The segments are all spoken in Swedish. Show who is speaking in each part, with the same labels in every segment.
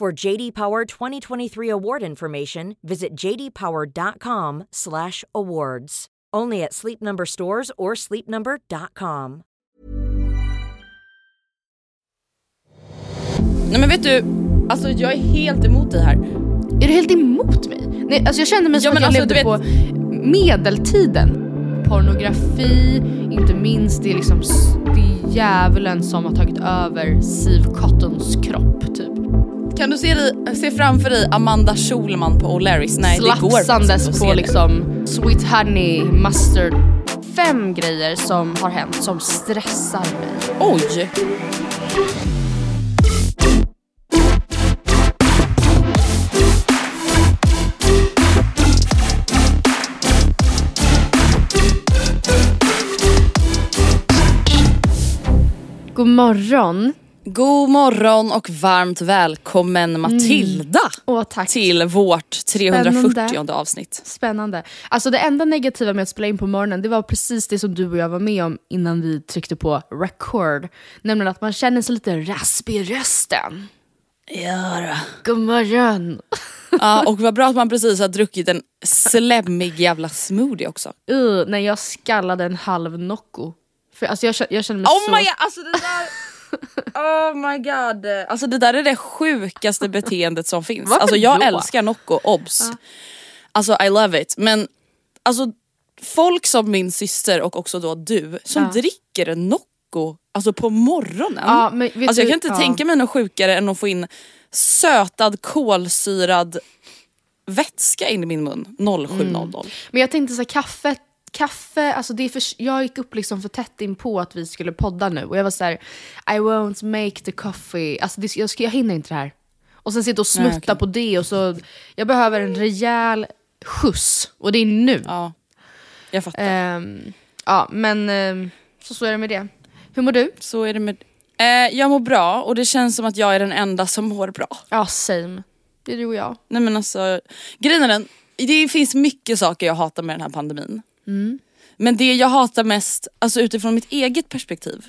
Speaker 1: For JD Power 2023 award information, visit jdpower.com/awards. Only at Sleep Number stores or sleepnumber.com.
Speaker 2: Nej men vet du, alltså jag är helt emot dig här.
Speaker 3: Är du helt emot mig? Nej, alltså jag kände mig som
Speaker 2: Ja,
Speaker 3: att jag
Speaker 2: alltså,
Speaker 3: levde på medeltiden. Pornografi, inte minst, det är liksom det är djävulen som har tagit över Siv Cottons kropp typ.
Speaker 2: Kan du se, dig, se framför dig Amanda Schulman på O'Larrys? Nej det går
Speaker 3: Slafsandes på liksom sweet honey, mustard. Fem grejer som har hänt som stressar mig.
Speaker 2: Oj!
Speaker 3: God morgon.
Speaker 2: God morgon och varmt välkommen Matilda
Speaker 3: Åh tack.
Speaker 2: till vårt 340
Speaker 3: Spännande.
Speaker 2: avsnitt.
Speaker 3: Spännande. Alltså det enda negativa med att spela in på morgonen, det var precis det som du och jag var med om innan vi tryckte på record. Nämligen att man känner sig lite raspig i rösten.
Speaker 2: Ja,
Speaker 3: God morgon.
Speaker 2: ja, och vad bra att man precis har druckit en slemmig jävla smoothie också.
Speaker 3: Uh, när jag skallade en halv Nocco. För alltså jag, jag känner mig
Speaker 2: Oh
Speaker 3: så...
Speaker 2: my god, alltså det där... Oh my god. Alltså det där är det sjukaste beteendet som finns.
Speaker 3: Varför
Speaker 2: Alltså jag
Speaker 3: då?
Speaker 2: älskar Nocco, obs. Alltså I love it. Men alltså folk som min syster och också då du som
Speaker 3: Ja.
Speaker 2: dricker en Nocco alltså på morgonen.
Speaker 3: Ja, men
Speaker 2: alltså jag kan inte
Speaker 3: ja.
Speaker 2: tänka mig något sjukare än att få in sötad kolsyrad vätska in i min mun 07.00.
Speaker 3: Men jag tänkte så här, kaffe, kaffe, alltså det är för, jag gick upp liksom för tätt in på att vi skulle podda nu och jag var så här: I won't make the coffee, alltså det, jag, ska, jag hinner inte det här. Och sen sitta och smutta
Speaker 2: Nej, okej.
Speaker 3: på det och så, jag behöver en rejäl skjuts och det är nu.
Speaker 2: Ja, jag fattar.
Speaker 3: Ehm, ja men ehm, så så är det med det. Hur mår du?
Speaker 2: Så är det med... Eh, jag mår bra och det känns som att jag är den enda som mår bra.
Speaker 3: Ja same, det är du och jag.
Speaker 2: Nej men alltså, grejen är den, det finns mycket saker jag hatar med den här pandemin. Men det jag hatar mest, alltså utifrån mitt eget perspektiv,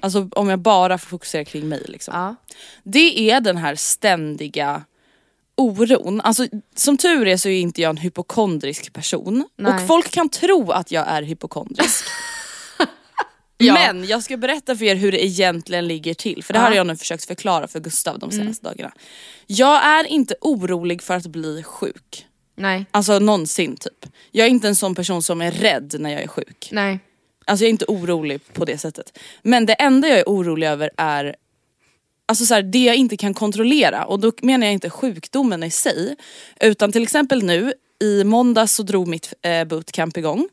Speaker 2: alltså om jag bara får fokusera kring mig liksom.
Speaker 3: Ja.
Speaker 2: Det är den här ständiga oron. Alltså som tur är så är inte jag en hypokondrisk person.
Speaker 3: Nej.
Speaker 2: Och folk kan tro att jag är hypokondrisk.
Speaker 3: Ja.
Speaker 2: Men jag ska berätta för er hur det egentligen ligger till. För det här
Speaker 3: Ja. Mm.
Speaker 2: har jag nu försökt förklara för Gustav de senaste dagarna. Jag är inte orolig för att bli sjuk.
Speaker 3: Nej,
Speaker 2: Alltså någonsin typ. Jag är inte en sån person som är rädd när jag är sjuk.
Speaker 3: nej.
Speaker 2: Alltså jag är inte orolig på det sättet. Men det enda jag är orolig över är Alltså så här, det jag inte kan kontrollera och då menar jag inte sjukdomen i sig. Utan till exempel nu, i måndags så drog mitt eh, bootcamp igång.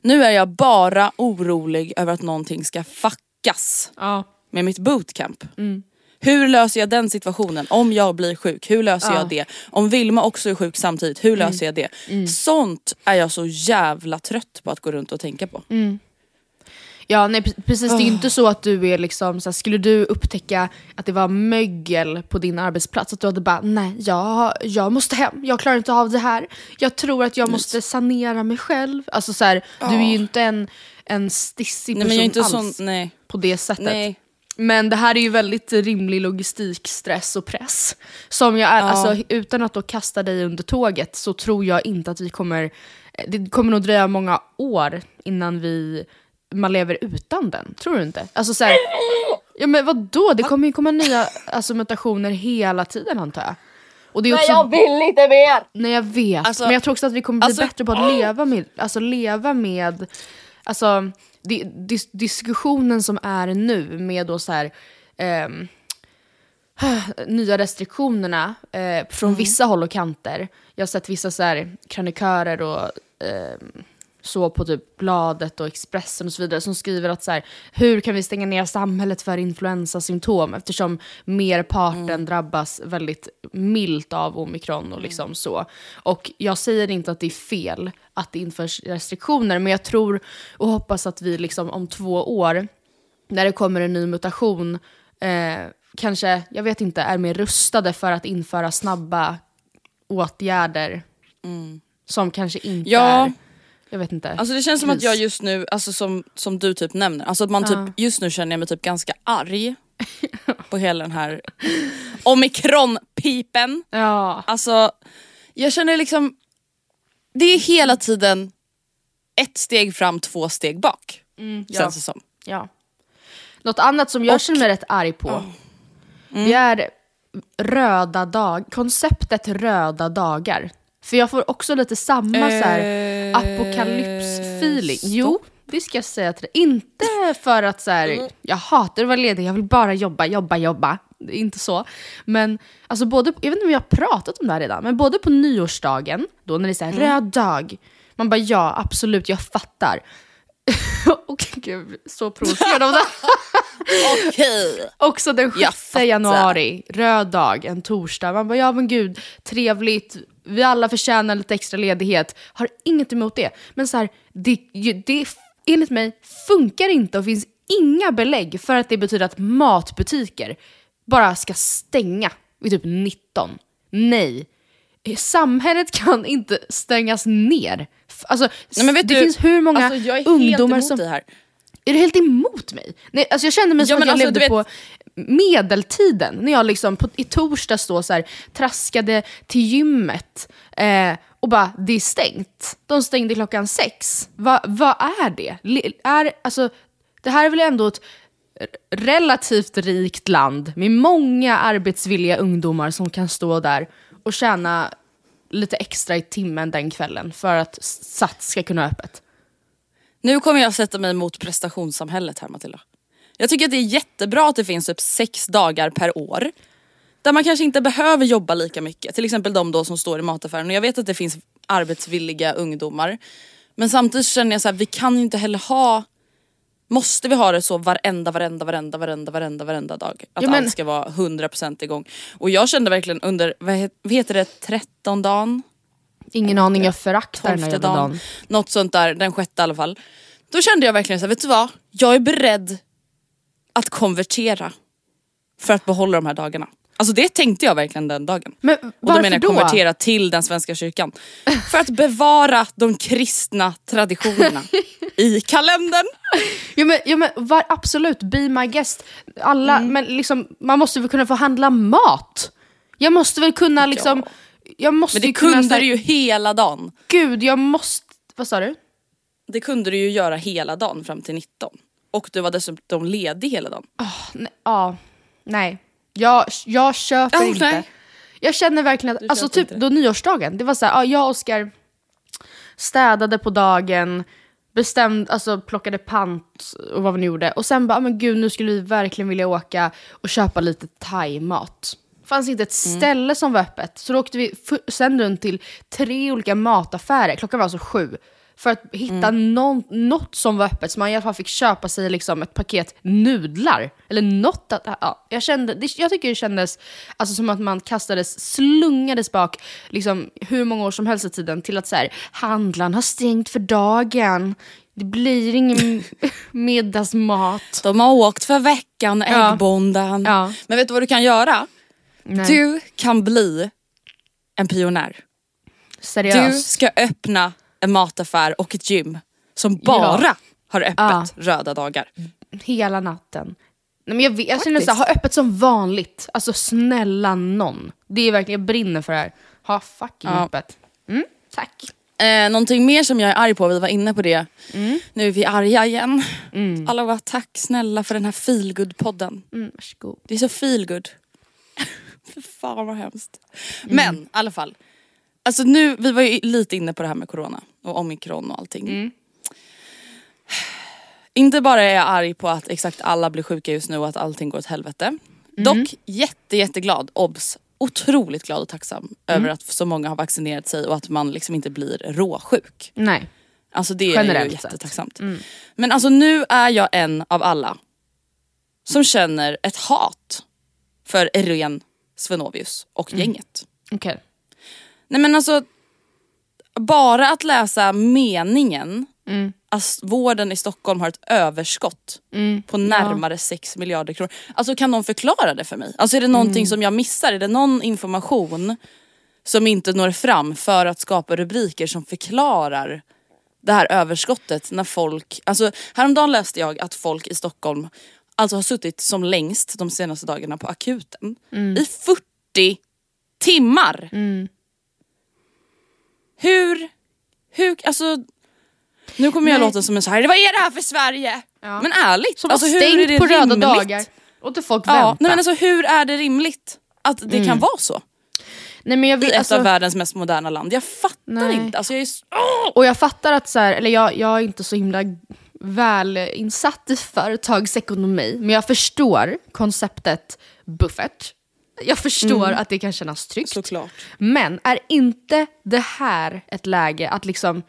Speaker 2: Nu är jag bara orolig över att någonting ska fuckas
Speaker 3: Ja.
Speaker 2: med mitt bootcamp. Hur löser jag den situationen? Om jag blir sjuk, hur löser
Speaker 3: Ja.
Speaker 2: jag det? Om Vilma också är sjuk samtidigt, hur löser jag det? Sånt är jag så jävla trött på att gå runt och tänka på.
Speaker 3: Ja, nej pre- precis. Det är inte så att du är liksom, så här, skulle du upptäcka att det var mögel på din arbetsplats, att du hade bara, nej, jag, jag måste hem, jag klarar inte av det här. Jag tror att jag måste sanera mig själv. Alltså så här, du är ju inte en, en stissig
Speaker 2: Nej
Speaker 3: person
Speaker 2: men jag är inte
Speaker 3: alls
Speaker 2: sån, nej.
Speaker 3: på det sättet.
Speaker 2: nej.
Speaker 3: Men det här är ju väldigt rimlig logistik, stress och press. Som jag är,
Speaker 2: Ja.
Speaker 3: alltså, utan att då kasta dig under tåget så tror jag inte att vi kommer, det kommer nog dröja många år innan vi, man lever utan den. Tror du inte? Alltså så här, Ja men vadå, det kommer ju komma nya alltså, mutationer hela tiden antar jag. Och det är också,
Speaker 2: vill inte mer!
Speaker 3: Nej jag vet,
Speaker 2: Alltså-
Speaker 3: men jag tror också att vi kommer bli
Speaker 2: alltså-
Speaker 3: bättre på att leva med, alltså, leva med alltså, di, dis, diskussionen som är nu med då så här, ehm, nya restriktionerna eh, från
Speaker 2: Mm.
Speaker 3: vissa håll och kanter. Jag har sett vissa så här, krönikörer och ehm, så på typ Bladet och Expressen och så vidare som skriver att så här, hur kan vi stänga ner samhället för influensasymptom eftersom merparten drabbas väldigt milt av omikron och liksom så. Och jag säger inte att det är fel att det införs restriktioner men jag tror och hoppas att vi liksom om två år när det kommer en ny mutation eh, kanske, jag vet inte, är mer rustade för att införa snabba åtgärder som kanske inte
Speaker 2: Ja.
Speaker 3: är, jag vet inte.
Speaker 2: Alltså det känns som att jag just nu, alltså som, som du typ nämner, alltså att man typ, just nu känner jag mig typ ganska arg på hela den här omikronpipen.
Speaker 3: Ja,
Speaker 2: Alltså jag känner liksom, det är hela tiden ett steg fram, två steg bak.
Speaker 3: ja.
Speaker 2: Känns det som.
Speaker 3: ja. Något annat som jag känner mig rätt arg på, det är röda dag, konceptet röda dagar. För jag får också lite samma så här
Speaker 2: Eh,
Speaker 3: apokalyps-feeling. Jo, det ska jag säga till dig. Inte för att så här, jag hatar att vara ledig, jag vill bara jobba, jobba, jobba. Inte så. Men alltså både, jag vet inte om jag har pratat om det här redan, men både på nyårsdagen, då när det är så här, röd dag, man bara ja, absolut, jag fattar. Och gud, så provocerad av det.
Speaker 2: Okej.
Speaker 3: Också den 6
Speaker 2: Jag fattar.
Speaker 3: januari, röd dag, en torsdag. Man bara, ja men gud, trevligt, vi alla förtjänar lite extra ledighet. Har inget emot det. Men så här, det, det enligt mig funkar inte och finns inga belägg för att det betyder att matbutiker bara ska stänga vid typ 19. Nej. Samhället kan inte stängas ner. Alltså,
Speaker 2: Nej, vet
Speaker 3: det
Speaker 2: du,
Speaker 3: finns hur många
Speaker 2: alltså,
Speaker 3: ungdomar som... Är du helt emot mig? Nej, alltså jag kände mig
Speaker 2: Ja,
Speaker 3: som att jag
Speaker 2: alltså,
Speaker 3: levde
Speaker 2: du
Speaker 3: på medeltiden. När jag liksom på, i torsdags då så här, traskade till gymmet eh, och bara, det är stängt. De stängde klockan sex. Va, vad är det? Le, är, alltså, det här är väl ändå ett relativt rikt land med många arbetsvilliga ungdomar som kan stå där och tjäna lite extra i timmen den kvällen för att Sats ska kunna ha öppet.
Speaker 2: Nu kommer jag sätta mig mot prestationssamhället här Matilda. Jag tycker att det är jättebra att det finns typ sex dagar per år. Där man kanske inte behöver jobba lika mycket. Till exempel de då som står i mataffären. Och jag vet att det finns arbetsvilliga ungdomar. Men samtidigt känner jag så här, vi kan ju inte heller ha Måste vi ha det så varenda, varenda, varenda, varenda, varenda, varenda dag? Att
Speaker 3: Ja, men-
Speaker 2: allt ska vara 100% igång. Och jag kände verkligen under, vad het- vad heter det, 13 dagen?
Speaker 3: Ingen aning, jag föraktar den här jävla
Speaker 2: dagen,
Speaker 3: dagen.
Speaker 2: något sånt där, den sjätte i alla fall. Då kände jag verkligen så här, vet du vad? Jag är beredd att konvertera för att behålla de här dagarna. Alltså det tänkte jag verkligen den dagen.
Speaker 3: Men
Speaker 2: Och då menar jag
Speaker 3: då?
Speaker 2: konvertera till den svenska kyrkan. För att bevara de kristna traditionerna i kalendern.
Speaker 3: Ja men, ja, men var, absolut, be my guest. Alla,
Speaker 2: Mm.
Speaker 3: men liksom, man måste väl kunna få handla mat? Jag måste väl kunna liksom... Jag måste
Speaker 2: Men det
Speaker 3: kunna,
Speaker 2: kunde
Speaker 3: här,
Speaker 2: du ju hela dagen.
Speaker 3: Gud, jag måste... Vad sa du?
Speaker 2: Det kunde du ju göra hela dagen fram till 19. Och du var dessutom ledig hela dagen.
Speaker 3: Ja, nej. Jag, jag köper
Speaker 2: Oh,
Speaker 3: inte.
Speaker 2: nej.
Speaker 3: Jag känner verkligen att, alltså typ då nyårsdagen, det var så här, ja, jag och Oskar städade på dagen, bestämde, alltså plockade pant och vad vi nu gjorde. Och sen bara, ah, men gud nu skulle vi verkligen vilja åka och köpa lite thai-mat. Fanns inte ett
Speaker 2: Mm.
Speaker 3: ställe som var öppet. Så då åkte vi sen runt till tre olika mataffärer, klockan var alltså sju. För att hitta
Speaker 2: Mm.
Speaker 3: någon, något som var öppet, så man i alla fall fick köpa sig liksom ett paket nudlar. Eller något. Att, ja, jag, kände, det, jag tycker det kändes alltså, som att man kastades, slungades bak liksom, hur många år som helst i tiden till att så här, handlaren har stängt för dagen. Det blir ingen middagsmat.
Speaker 2: De har åkt för veckan,
Speaker 3: Ja.
Speaker 2: äggbonden.
Speaker 3: Ja.
Speaker 2: Men vet du vad du kan göra?
Speaker 3: Nej.
Speaker 2: Du kan bli en pionjär. Du
Speaker 3: Seriöst.
Speaker 2: ska öppna en mataffär och ett gym som bara
Speaker 3: Ja.
Speaker 2: har öppet
Speaker 3: Ja.
Speaker 2: röda dagar.
Speaker 3: Hela natten. Nej, men jag, vet, jag känner så här, ha öppet som vanligt. Alltså snälla någon. Det är verkligen, jag brinner för det här. Ha fucking
Speaker 2: Ja.
Speaker 3: öppet. Mm, tack.
Speaker 2: Eh, någonting mer som jag är arg på, vi var inne på det.
Speaker 3: Mm.
Speaker 2: Nu är vi arga igen. Alla bara tack snälla för den här feelgood-podden.
Speaker 3: Mm, varsågod.
Speaker 2: Det är så feelgood. För fan vad hemskt.
Speaker 3: Mm.
Speaker 2: Men i alla fall. Alltså nu, vi var ju lite inne på det här med corona och omikron och allting.
Speaker 3: Mm.
Speaker 2: Inte bara är jag arg på att exakt alla blir sjuka just nu och att allting går åt helvete.
Speaker 3: Mm.
Speaker 2: Dock jätte jätteglad, obs, otroligt glad och tacksam
Speaker 3: Mm.
Speaker 2: över att så många har vaccinerat sig och att man liksom inte blir råsjuk.
Speaker 3: Nej.
Speaker 2: Alltså det är
Speaker 3: Generellt
Speaker 2: ju
Speaker 3: sett. Mm.
Speaker 2: jättetacksamt. Men alltså nu är jag en av alla som känner ett hat för Irene Svenovius och
Speaker 3: Mm.
Speaker 2: gänget.
Speaker 3: Okej.
Speaker 2: Nej men alltså, bara att läsa meningen att vården i Stockholm har ett överskott på närmare 6 miljarder kronor. Alltså kan någon förklara det för mig? Alltså är det någonting som jag missar? Är det någon information som inte når fram för att skapa rubriker som förklarar det här överskottet när folk, alltså häromdagen läste jag att folk i Stockholm alltså har suttit som längst de senaste dagarna på akuten i 40 timmar. Hur, hur, alltså nu kommer jag
Speaker 3: Nej.
Speaker 2: låta som en så här, vad är det här för Sverige?
Speaker 3: Ja.
Speaker 2: Men ärligt,
Speaker 3: Som
Speaker 2: alltså, hur är det
Speaker 3: på röda
Speaker 2: rimligt?
Speaker 3: dagar. Låter folk
Speaker 2: Ja,
Speaker 3: vänta.
Speaker 2: nej, men alltså, hur är det rimligt att det kan vara så?
Speaker 3: nej, men jag
Speaker 2: I
Speaker 3: vill,
Speaker 2: ett
Speaker 3: alltså,
Speaker 2: av världens mest moderna land. Jag fattar
Speaker 3: Nej.
Speaker 2: inte. Alltså, jag är så...
Speaker 3: Och jag fattar att så här, eller jag, jag är inte så himla väl insatt i företagsekonomi, men jag förstår konceptet buffert. Jag förstår att det kan kännas tryggt.
Speaker 2: Såklart.
Speaker 3: Men är inte det här ett läge att liksom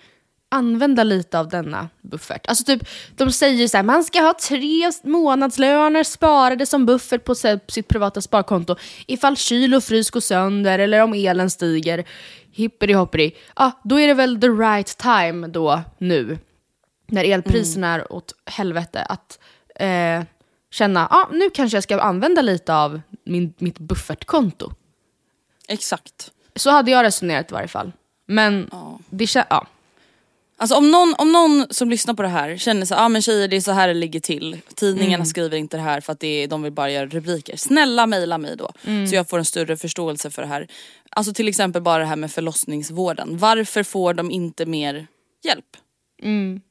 Speaker 3: använda lite av denna buffert? Alltså typ, de säger så här, man ska ha tre månadslöner sparade som buffert på sitt privata sparkonto ifall kyl och frys går sönder eller om elen stiger. Hippity hoppity. Ja, då är det väl the right time då nu när elpriserna är åt helvete att eh, känna, ja nu kanske jag ska använda lite av min, mitt buffertkonto.
Speaker 2: Exakt.
Speaker 3: Så hade jag resonerat i varje fall. Men
Speaker 2: Ja.
Speaker 3: det kän- ja.
Speaker 2: Alltså om någon, om någon som lyssnar på det här känner så ah men tjejer det är så här det ligger till. Tidningarna
Speaker 3: Mm.
Speaker 2: skriver inte det här för att det är, de vill bara göra rubriker. Snälla mejla mig då.
Speaker 3: Mm.
Speaker 2: Så jag får en större förståelse för det här. Alltså till exempel bara det här med förlossningsvården. Varför får de inte mer hjälp?
Speaker 3: Mm.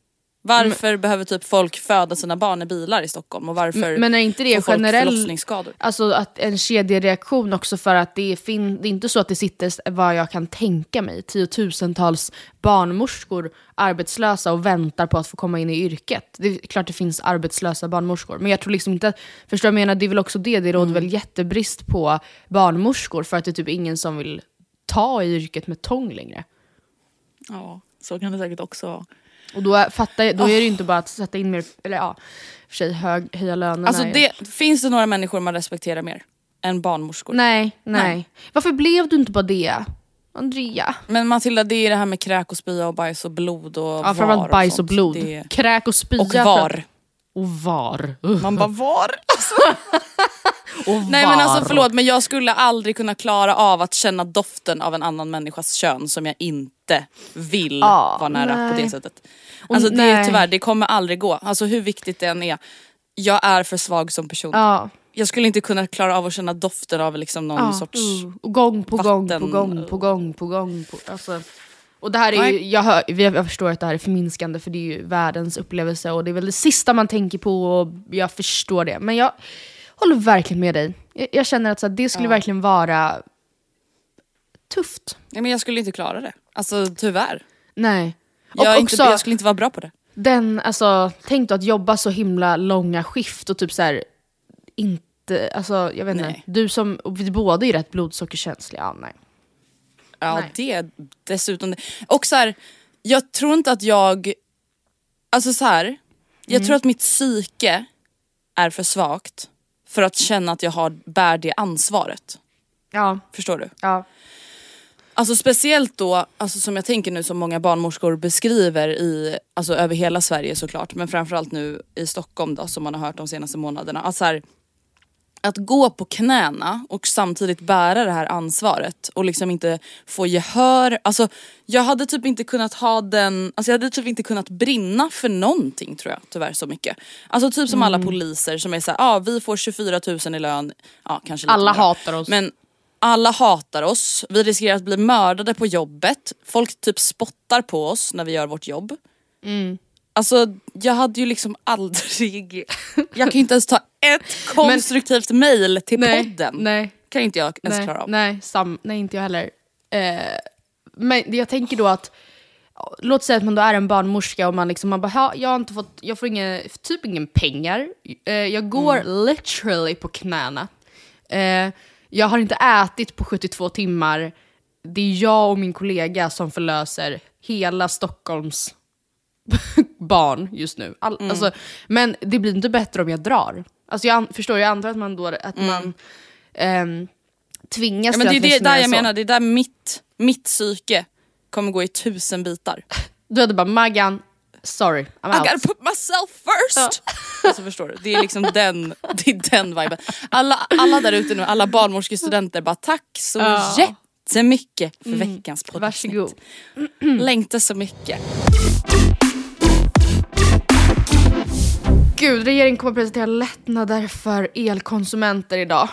Speaker 2: Varför behöver typ folk föda sina barn i bilar i Stockholm? Och varför
Speaker 3: Men är inte det
Speaker 2: får folk
Speaker 3: generell,
Speaker 2: förlossningsskador?
Speaker 3: alltså att en kedjereaktion också för att det är, fin- det är inte så att det sitter, vad jag kan tänka mig, tiotusentals barnmorskor arbetslösa och väntar på att få komma in i yrket. Det är klart det finns arbetslösa barnmorskor, men jag tror liksom inte, att- förstår jag menar, det är väl också det, det råder väl jättebrist på barnmorskor för att det är typ ingen som vill ta i yrket med tång längre.
Speaker 2: Ja, så kan det säkert också vara.
Speaker 3: Och då, är- fattar, då är det ju inte bara att sätta in mer, eller ja, och för sig hög, höja lönerna.
Speaker 2: Alltså
Speaker 3: är-
Speaker 2: det, finns det några människor man respekterar mer än barnmorskor?
Speaker 3: Nej, nej,
Speaker 2: Nej.
Speaker 3: Varför blev du inte bara det? Andrea?
Speaker 2: Men Matilda det är det här med kräk och spya och bajs och blod och
Speaker 3: Ja,
Speaker 2: var
Speaker 3: framförallt bajs och
Speaker 2: sånt.
Speaker 3: blod.
Speaker 2: Det...
Speaker 3: Kräk och spya.
Speaker 2: Och
Speaker 3: för att-
Speaker 2: var.
Speaker 3: Och var.
Speaker 2: Man bara var?
Speaker 3: Och
Speaker 2: Nej men alltså förlåt men jag skulle aldrig kunna klara av att känna doften av en annan människas kön som jag inte vill
Speaker 3: Ja,
Speaker 2: vara nära på
Speaker 3: nej.
Speaker 2: det sättet. Alltså det,
Speaker 3: nej.
Speaker 2: tyvärr, det kommer aldrig gå. Alltså hur viktigt det än är. Jag är för svag som person.
Speaker 3: Ja.
Speaker 2: Jag skulle inte kunna klara av att känna doften av liksom någon
Speaker 3: ja.
Speaker 2: sorts...
Speaker 3: Uh, och gång på gång på
Speaker 2: vatten.
Speaker 3: gång på gång på gång. På, alltså. Och det här är ju, jag, hör, jag förstår att det här är förminskande för det är ju världens upplevelse och det är väl det sista man tänker på och jag förstår det. Men jag håller verkligen med dig. Jag, jag känner att så här, det skulle
Speaker 2: Ja.
Speaker 3: verkligen vara tufft.
Speaker 2: Nej, men jag skulle inte klara det. Alltså tyvärr.
Speaker 3: Nej. Och
Speaker 2: Jag,
Speaker 3: också,
Speaker 2: inte, jag skulle inte vara bra på det.
Speaker 3: Den, alltså, tänk då att jobba så himla långa skift och typ så här, inte, alltså jag vet inte, du som, och vi båda är rätt blodsockerkänsliga, ja, nej.
Speaker 2: Ja
Speaker 3: Nej.
Speaker 2: det dessutom. Och så här, jag tror inte att jag, alltså så här, jag
Speaker 3: Mm.
Speaker 2: tror att mitt psyke är för svagt för att känna att jag har, bär det ansvaret.
Speaker 3: Ja,
Speaker 2: Förstår du?
Speaker 3: ja.
Speaker 2: Alltså speciellt då, alltså som jag tänker nu som många barnmorskor beskriver i, alltså över hela Sverige såklart, men framförallt nu i Stockholm då som man har hört de senaste månaderna. Att, så här, att gå på knäna och samtidigt bära det här ansvaret och liksom inte få gehör. Alltså jag hade typ inte kunnat ha den, alltså jag hade typ inte kunnat brinna för någonting tror jag tyvärr så mycket. Alltså typ som alla poliser som är såhär, ja ah, vi får 24 000 i lön, ja kanske lite
Speaker 3: Alla
Speaker 2: mer.
Speaker 3: hatar oss.
Speaker 2: Men alla hatar oss, vi riskerar att bli mördade på jobbet, folk typ spottar på oss när vi gör vårt jobb. Alltså jag hade ju liksom aldrig, jag kan ju inte ens ta ett konstruktivt mail till
Speaker 3: Nej,
Speaker 2: podden.
Speaker 3: nej.
Speaker 2: Kan inte jag ens
Speaker 3: nej,
Speaker 2: klara av.
Speaker 3: Nej, sam, nej, inte jag heller. Eh, men jag tänker då att, låt säga att man då är en barnmorska och man liksom, man bara, "Ja, jag har inte fått, jag får inga, typ ingen pengar. Eh, jag går
Speaker 2: Mm.
Speaker 3: literally på knäna. Eh, jag har inte ätit på 72 timmar. Det är jag och min kollega som förlöser hela Stockholms barn just nu. All,
Speaker 2: Mm.
Speaker 3: alltså, men det blir inte bättre om jag drar. Alltså jag förstår, jag antar att man då att man ehm, tvingas
Speaker 2: Mm. Ja, men det är det där jag
Speaker 3: så.
Speaker 2: menar, det är där mitt, mitt psyke kommer gå i tusen bitar.
Speaker 3: Du hade bara Maggan, sorry, I'm
Speaker 2: I
Speaker 3: out.
Speaker 2: gotta put myself first! Alltså förstår du, det är liksom den, det är den viben. Alla, alla där ute nu, alla barnmorskestudenter bara tack så
Speaker 3: Ja.
Speaker 2: jättemycket för veckans poddavsnitt.
Speaker 3: Varsågod.
Speaker 2: Längtar så mycket.
Speaker 3: Gud, regeringen kommer att presentera lättnader för elkonsumenter idag.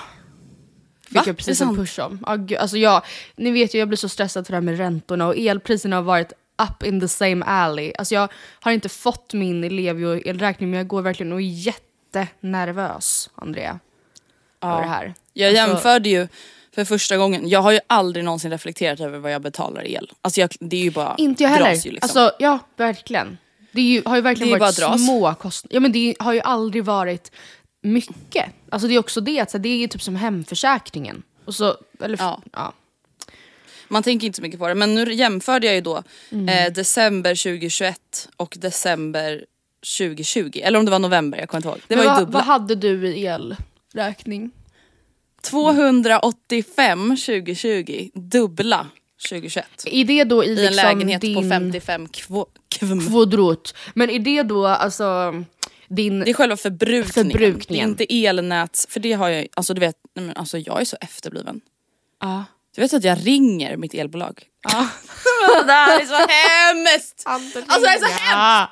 Speaker 3: Fick
Speaker 2: Va?
Speaker 3: jag precis en push om. Ja, gud, alltså jag, ni vet ju, jag blir så stressad för det här med räntorna och elpriserna har varit up in the same alley. Alltså jag har inte fått min Ellevio-elräkning men jag går verkligen och är jättenervös, Andrea. För det här.
Speaker 2: Jag
Speaker 3: Alltså-
Speaker 2: jämförde ju för första gången, jag har ju aldrig någonsin reflekterat över vad jag betalar i el. Alltså jag, det är ju bara
Speaker 3: Inte jag heller.
Speaker 2: Ju liksom.
Speaker 3: Alltså, ja, verkligen. Det ju, har ju verkligen varit små kostnader. Ja, men det har ju aldrig varit mycket. Alltså det är också det, att så det är ju typ som hemförsäkringen. Och så, eller,
Speaker 2: Ja.
Speaker 3: ja.
Speaker 2: Man tänker inte så mycket på det. Men nu jämförde jag ju då
Speaker 3: Mm.
Speaker 2: eh, december 2021 och december 2020. Eller om det var november, jag kommer inte ihåg. Det
Speaker 3: Men
Speaker 2: var ju dubbla.
Speaker 3: vad hade du i elräkning?
Speaker 2: 285 2020, dubbla 2021.
Speaker 3: Är det då i,
Speaker 2: I en
Speaker 3: liksom
Speaker 2: lägenhet
Speaker 3: din
Speaker 2: på 55 kvo,
Speaker 3: kvadrat? Men är det då alltså din...
Speaker 2: Det är själva förbrukningen.
Speaker 3: Förbrukningen.
Speaker 2: Inte elnäts, för det har jag alltså du vet, nej men alltså jag är så efterbliven.
Speaker 3: Ja.
Speaker 2: Du vet att jag ringer mitt elbolag? det här är så hemskt! Alltså det är så hemskt!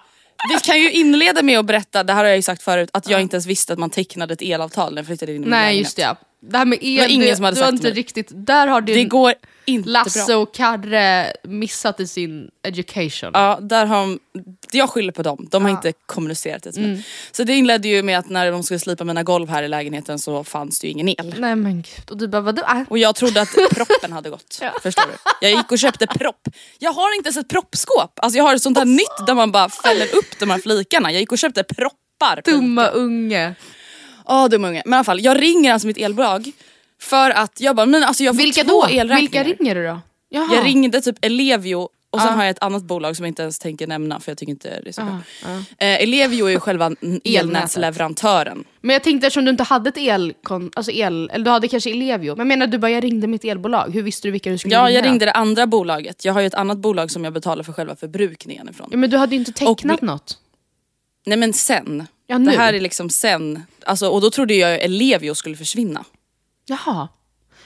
Speaker 2: Vi kan ju inleda med att berätta, det här har jag ju sagt förut, att jag inte ens visste att man tecknade ett elavtal när jag flyttade in i min
Speaker 3: Nej
Speaker 2: lägenhet.
Speaker 3: just det, ja. Det här med el,
Speaker 2: var ingen
Speaker 3: det,
Speaker 2: som hade
Speaker 3: du har
Speaker 2: sagt
Speaker 3: inte
Speaker 2: mig.
Speaker 3: riktigt... Där har din
Speaker 2: Det går inte
Speaker 3: Lasse
Speaker 2: bra.
Speaker 3: och Karre missat i sin education.
Speaker 2: Ja, där har de, jag skyller på dem, de har inte kommunicerat det mig. Så det inledde ju med att när de skulle slipa mina golv här i lägenheten så fanns det ju ingen el.
Speaker 3: Nej men gud, och du bara vadå? Äh.
Speaker 2: Och jag trodde att proppen hade gått. Förstår du? Jag gick och köpte propp. Jag har inte ens ett proppskåp. Alltså jag har ett sånt här nytt där man bara fäller upp de här flikarna. Jag gick och köpte proppar.
Speaker 3: Dumma
Speaker 2: Ica. Ja dumma unge. Men i alla fall, jag ringer alltså mitt elbolag för att jag bara, men alltså jag får
Speaker 3: Vilka
Speaker 2: två
Speaker 3: då?
Speaker 2: elräkningar.
Speaker 3: Vilka ringer du då? Jaha.
Speaker 2: Jag ringde typ Ellevio och sen
Speaker 3: Ja.
Speaker 2: har jag ett annat bolag som jag inte ens tänker nämna för jag tycker inte det är så bra. Eh, Ellevio är ju själva elnätsleverantören.
Speaker 3: Men jag tänkte eftersom du inte hade ett el, alltså el eller du hade kanske Ellevio. Men menar du bara jag ringde mitt elbolag, hur visste du vilka du skulle
Speaker 2: Ja
Speaker 3: ringa?
Speaker 2: jag ringde det andra bolaget. Jag har ju ett annat bolag som jag betalar för själva förbrukningen ifrån.
Speaker 3: Ja, men du hade ju inte tecknat
Speaker 2: Och-
Speaker 3: något.
Speaker 2: Nej men sen.
Speaker 3: Ja, nu.
Speaker 2: Det här är liksom sen. Alltså, och då trodde jag Ellevio skulle försvinna.
Speaker 3: Jaha.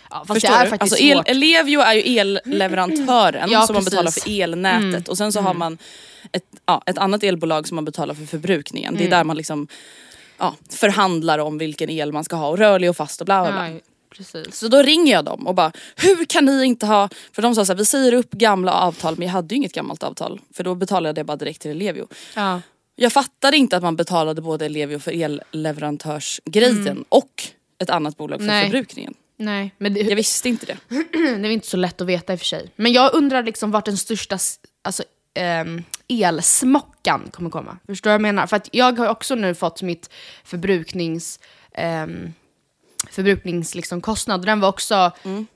Speaker 3: Ja, fast
Speaker 2: Förstår
Speaker 3: det är
Speaker 2: du?
Speaker 3: faktiskt
Speaker 2: Alltså, el,
Speaker 3: svårt.
Speaker 2: Ellevio är ju elleverantören
Speaker 3: Ja,
Speaker 2: som man betalar.
Speaker 3: Mm.
Speaker 2: för elnätet och sen så har man ett, ja, ett annat elbolag som man betalar för förbrukningen.
Speaker 3: Mm.
Speaker 2: Det är där man liksom ja, förhandlar om vilken el man ska ha och rörlig och fast och bla bla bla.
Speaker 3: Precis.
Speaker 2: Så då ringer jag dem och bara, hur kan ni inte ha, för de sa så här, vi säger upp gamla avtal men jag hade ju inget gammalt avtal för då betalade jag det bara direkt till Ellevio.
Speaker 3: Ja.
Speaker 2: Jag fattade inte att man betalade både Ellevio för elleverantörsgrejen och ett annat bolag för
Speaker 3: Mm. Nej.
Speaker 2: förbrukningen.
Speaker 3: Nej, men det,
Speaker 2: Jag visste inte det.
Speaker 3: det är inte så lätt att veta i och för sig. Men jag undrar liksom vart den största alltså, ehm, elsmockan kommer komma. Förstår du vad jag menar? För att jag har också nu fått mitt förbruknings... ehm, förbruknings liksom. Den var också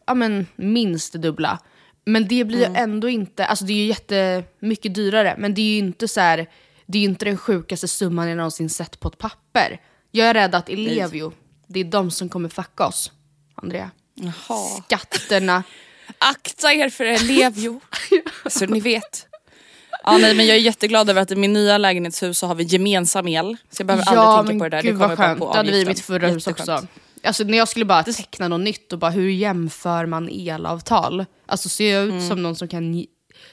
Speaker 3: ja, men, minst dubbla. Men det blir ju ändå inte, alltså det är ju jättemycket dyrare, men det är ju inte så här, det är ju inte den sjukaste summan jag någonsin sett på ett papper. Jag är rädd att Ellevio, det är de som kommer fucka oss, Andrea.
Speaker 2: Jaha.
Speaker 3: Skatterna.
Speaker 2: Akta er för Ellevio. så ni vet. Ja, nej, men jag är jätteglad över att i min nya lägenhetshus så har vi gemensam el. Så jag behöver aldrig tänka på det där.
Speaker 3: gud
Speaker 2: det kommer
Speaker 3: skönt.
Speaker 2: på
Speaker 3: Det hade vi i mitt förra hus också. Alltså när jag skulle bara teckna något nytt och bara hur jämför man elavtal? Alltså ser jag ut
Speaker 2: Mm.
Speaker 3: som någon som, kan,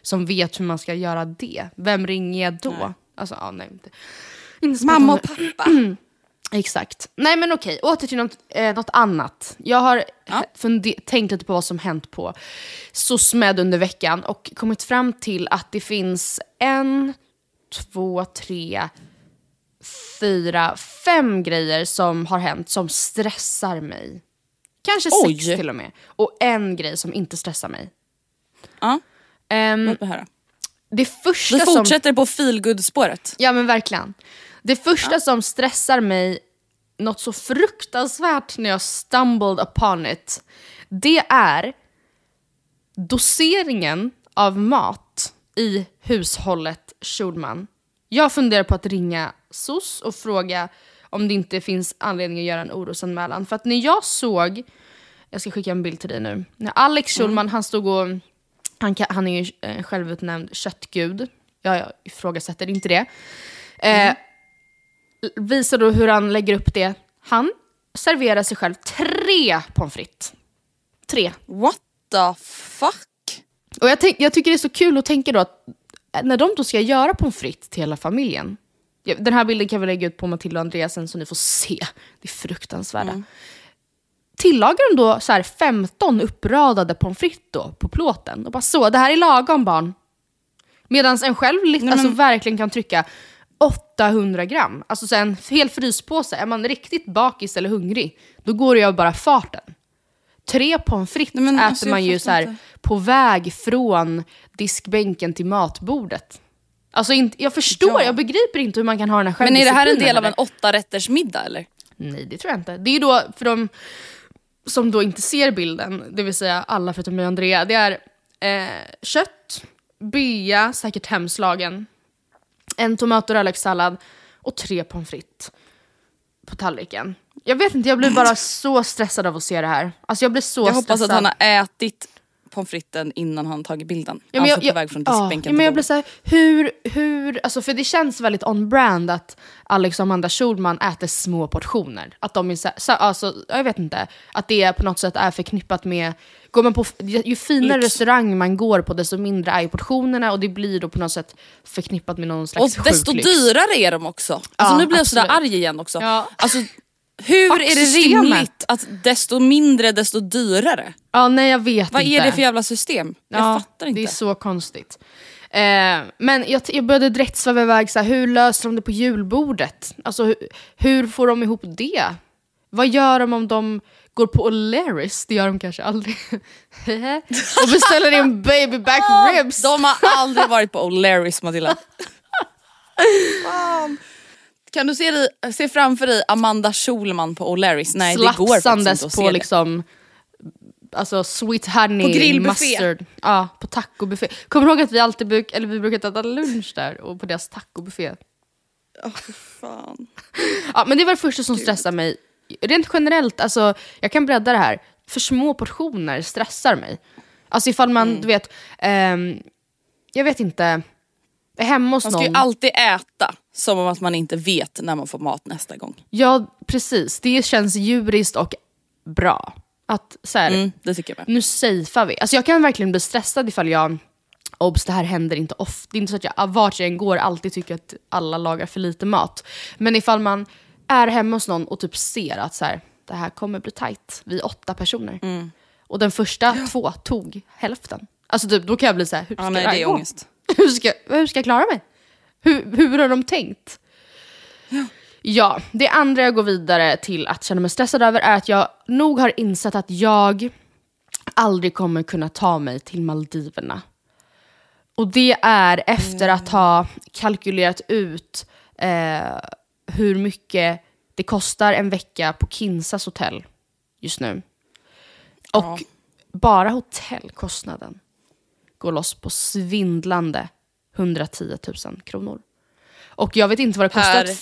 Speaker 3: som vet hur man ska göra det? Vem ringer jag då? Alltså ja, nej. Inte, inte
Speaker 2: Mamma och pappa.
Speaker 3: Exakt. Nej men okej, åter till något, eh, något annat. Jag har
Speaker 2: Ja.
Speaker 3: tänkt lite på vad som hänt på SOSMED under veckan och kommit fram till att det finns en, två, tre, fyra, fem grejer som har hänt som stressar mig. Kanske
Speaker 2: Oj.
Speaker 3: sex till och med. Och en grej som inte stressar mig.
Speaker 2: Ja,
Speaker 3: Ehm,
Speaker 2: låt mig höra.
Speaker 3: Det första
Speaker 2: Vi
Speaker 3: som...
Speaker 2: fortsätter på feelgood-spåret.
Speaker 3: Ja men verkligen. Det första som stressar mig något så fruktansvärt när jag stumbled upon it, det är doseringen av mat i hushållet Schulman. Jag funderar på att ringa SOS och fråga om det inte finns anledning att göra en orosanmälan. För att när jag såg, jag ska skicka en bild till dig nu, när Alex Schulman han stod och, han, ka- han är ju en självutnämnd köttgud, jag, jag ifrågasätter inte det. Eh, visar då hur han lägger upp det. Han serverar sig själv tre pommes frites. Tre.
Speaker 2: What the fuck?
Speaker 3: Och jag, jag tycker det är så kul att tänka då att när de då ska göra pommes frites till hela familjen. Ja, Den här bilden kan vi lägga ut på Matilda och Andreasen så ni får se. Det är fruktansvärda. Tillagar de då så här 15 uppradade pommes frites då på plåten och bara så, det här är lagom barn. Medan en själv li- alltså, verkligen kan trycka 800 gram. Alltså så en hel fryspåse. Är man riktigt bakis eller hungrig, då går det ju bara farten. Tre pommes frites
Speaker 2: Nej, men
Speaker 3: äter
Speaker 2: alltså,
Speaker 3: man ju så här på väg från diskbänken till matbordet. Alltså inte, jag förstår,
Speaker 2: Ja.
Speaker 3: jag begriper inte hur man kan ha den här
Speaker 2: Men är det här en del av en åtta rätters middag eller?
Speaker 3: Nej, det tror jag inte. Det är ju då, för de som då inte ser bilden, det vill säga alla förutom mig och Andrea, det är eh, kött, bea, säkert hemslagen, en tomat och rödlökssallad och tre pommes frites på tallriken. Jag vet inte, jag blir bara så stressad av att se det här. Alltså jag blir så
Speaker 2: Jag hoppas
Speaker 3: stressad.
Speaker 2: att han har ätit pommes fritesen innan han tagit bilden.
Speaker 3: Ja, men
Speaker 2: alltså
Speaker 3: jag,
Speaker 2: på väg från diskbänken
Speaker 3: ja, men jag blir så här, hur, hur, alltså för det känns väldigt on brand att Alex och Amanda Schulman äter små portioner. Att de är så, så, alltså, jag vet inte, att det på något sätt är förknippat med, går man på, ju finare
Speaker 2: Lyx.
Speaker 3: restaurang man går på desto mindre är ju portionerna och det blir då på något sätt förknippat med någon
Speaker 2: Och
Speaker 3: slags
Speaker 2: desto
Speaker 3: sjuk lyx.
Speaker 2: dyrare är de också. Alltså
Speaker 3: Ja,
Speaker 2: nu blir jag sådär arg igen också.
Speaker 3: Ja.
Speaker 2: Alltså, hur
Speaker 3: Fuck
Speaker 2: är det
Speaker 3: systemet.
Speaker 2: rimligt att desto mindre desto dyrare?
Speaker 3: Ja, nej jag vet
Speaker 2: Vad
Speaker 3: inte.
Speaker 2: är det för jävla system? Jag fattar inte.
Speaker 3: Det är så konstigt. Eh, men jag, jag började direkt sväva iväg, så här, hur löser de det på julbordet? Alltså, hur, hur får de ihop det? Vad gör de om de går på O'Learys? Det gör de kanske aldrig. och beställer in baby back ribs.
Speaker 2: De har aldrig varit på O'Learys Matilda. Fan. Kan du se, dig, se framför dig Amanda Schulman på O'Learys? Nej det går faktiskt inte att
Speaker 3: på
Speaker 2: se
Speaker 3: liksom alltså sweet honey,
Speaker 2: På grillbuffé.
Speaker 3: mustard. Ja, på tacobuffé. Kommer du ihåg att vi alltid bruk, eller vi brukade äta lunch där och på deras tacobuffé?
Speaker 2: det. Fan.
Speaker 3: Ja, men det var det första som stressar mig. Rent generellt, alltså, jag kan bredda det här. För små portioner stressar mig. Alltså ifall man,
Speaker 2: Mm.
Speaker 3: du vet, ehm, jag vet inte, hemma hos
Speaker 2: Man ska ju
Speaker 3: någon.
Speaker 2: alltid äta som om att man inte vet när man får mat nästa gång.
Speaker 3: Ja, precis. Det känns djuriskt och bra. Att så här,
Speaker 2: Mm, det tycker jag med.
Speaker 3: nu safear vi. Alltså jag kan verkligen bli stressad ifall jag, obs det här händer inte ofta, det är inte så att jag vart jag än går alltid tycker att alla lagar för lite mat. Men ifall man är hemma hos någon och typ ser att så här, det här kommer bli tight, vi är åtta personer.
Speaker 2: Mm.
Speaker 3: Och den första två tog hälften. Alltså typ, då kan jag bli så här, hur ska
Speaker 2: Ja, nej,
Speaker 3: det här gå?
Speaker 2: ångest.
Speaker 3: hur, ska, hur ska jag klara mig? Hur, hur har de tänkt? Ja. det andra jag går vidare till att känna mig stressad över är att jag nog har insett att jag aldrig kommer kunna ta mig till Maldiverna. Och det är efter att ha kalkylerat ut eh, hur mycket det kostar en vecka på Kinsas hotell just nu. Och
Speaker 2: Ja.
Speaker 3: bara hotellkostnaden går loss på svindlande 110 000 kronor. Och jag vet inte vad det kostar.
Speaker 2: Per-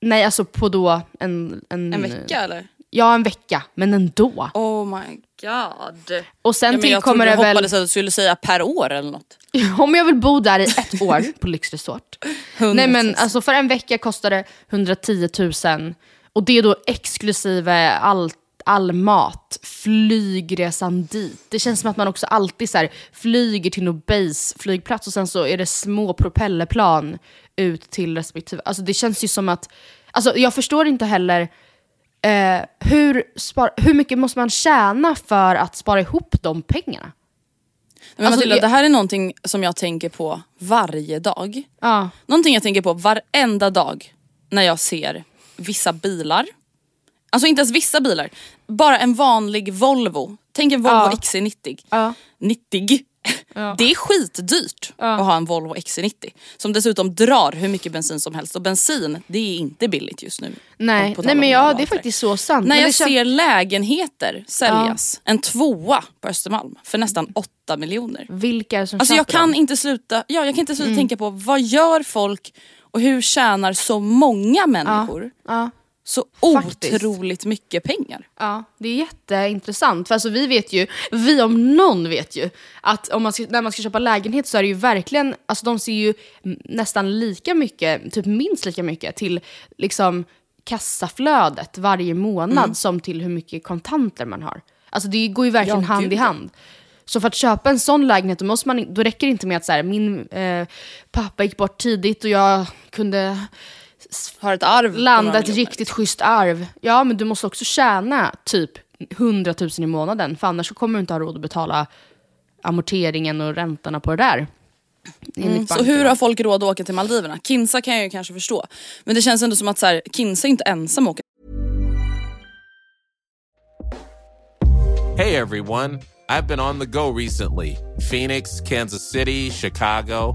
Speaker 3: Nej, alltså på då en... En,
Speaker 2: En vecka eller?
Speaker 3: Ja, en vecka, men ändå.
Speaker 2: Oh my god.
Speaker 3: Och sen
Speaker 2: Ja, jag
Speaker 3: tillkommer
Speaker 2: trodde
Speaker 3: det väl...
Speaker 2: hoppades att du skulle säga per år eller något.
Speaker 3: Om jag vill bo där i ett år på lyxresort. Nej men alltså för en vecka kostar det 110 000 och det är då exklusive all, all mat, flygresan dit. Det känns som att man också alltid så här, flyger till någon base flygplats och sen så är det små propellerplan ut till respektive. Alltså det känns ju som att Alltså jag förstår inte heller eh, hur, spar, hur mycket måste man tjäna för att spara ihop de pengarna?
Speaker 2: Men
Speaker 3: Alltså,
Speaker 2: Matilda, det här är någonting som jag tänker på varje dag.
Speaker 3: Ja.
Speaker 2: Någonting jag tänker på varenda dag när jag ser vissa bilar. Alltså inte ens vissa bilar, bara en vanlig Volvo. Tänk en Volvo
Speaker 3: Ja.
Speaker 2: XC90.
Speaker 3: Ja.
Speaker 2: 90. Det är skitdyrt att ha en Volvo XC90. Som dessutom drar hur mycket bensin som helst. Och bensin, det är inte billigt just nu.
Speaker 3: Nej, nej men ja, det är faktiskt så sant.
Speaker 2: När jag ser lägenheter säljas, en tvåa på Östermalm för nästan 8 miljoner.
Speaker 3: Vilka är det som
Speaker 2: Alltså jag kan
Speaker 3: dem?
Speaker 2: inte sluta, ja, jag kan inte sluta
Speaker 3: Mm.
Speaker 2: tänka på vad gör folk och hur tjänar så många människor
Speaker 3: Ja.
Speaker 2: Så
Speaker 3: Faktiskt.
Speaker 2: otroligt mycket pengar?
Speaker 3: Ja, det är jätteintressant. För alltså vi vet ju, vi om någon vet ju, att om man ska, när man ska köpa lägenhet så är det ju verkligen, alltså de ser ju nästan lika mycket, typ minst lika mycket till liksom kassaflödet varje månad
Speaker 2: Mm.
Speaker 3: som till hur mycket kontanter man har. Alltså det går ju verkligen
Speaker 2: Ja,
Speaker 3: hand i hand. Så för att köpa en sån lägenhet då, måste man, då räcker det inte med att så här, min eh, pappa gick bort tidigt och jag kunde
Speaker 2: Har ett arv
Speaker 3: landa ett riktigt schysst arv. Ja, men du måste också tjäna typ 100 000 i månaden, för annars kommer du inte ha råd att betala amorteringen och räntorna på det där.
Speaker 2: Mm, så hur har folk råd att åka till Maldiverna? Kinsa kan jag ju kanske förstå. Men det känns ändå som att så här, Kinsa är inte ensam åka
Speaker 4: Hey everyone, I've been on the go recently Phoenix, Kansas City, Chicago.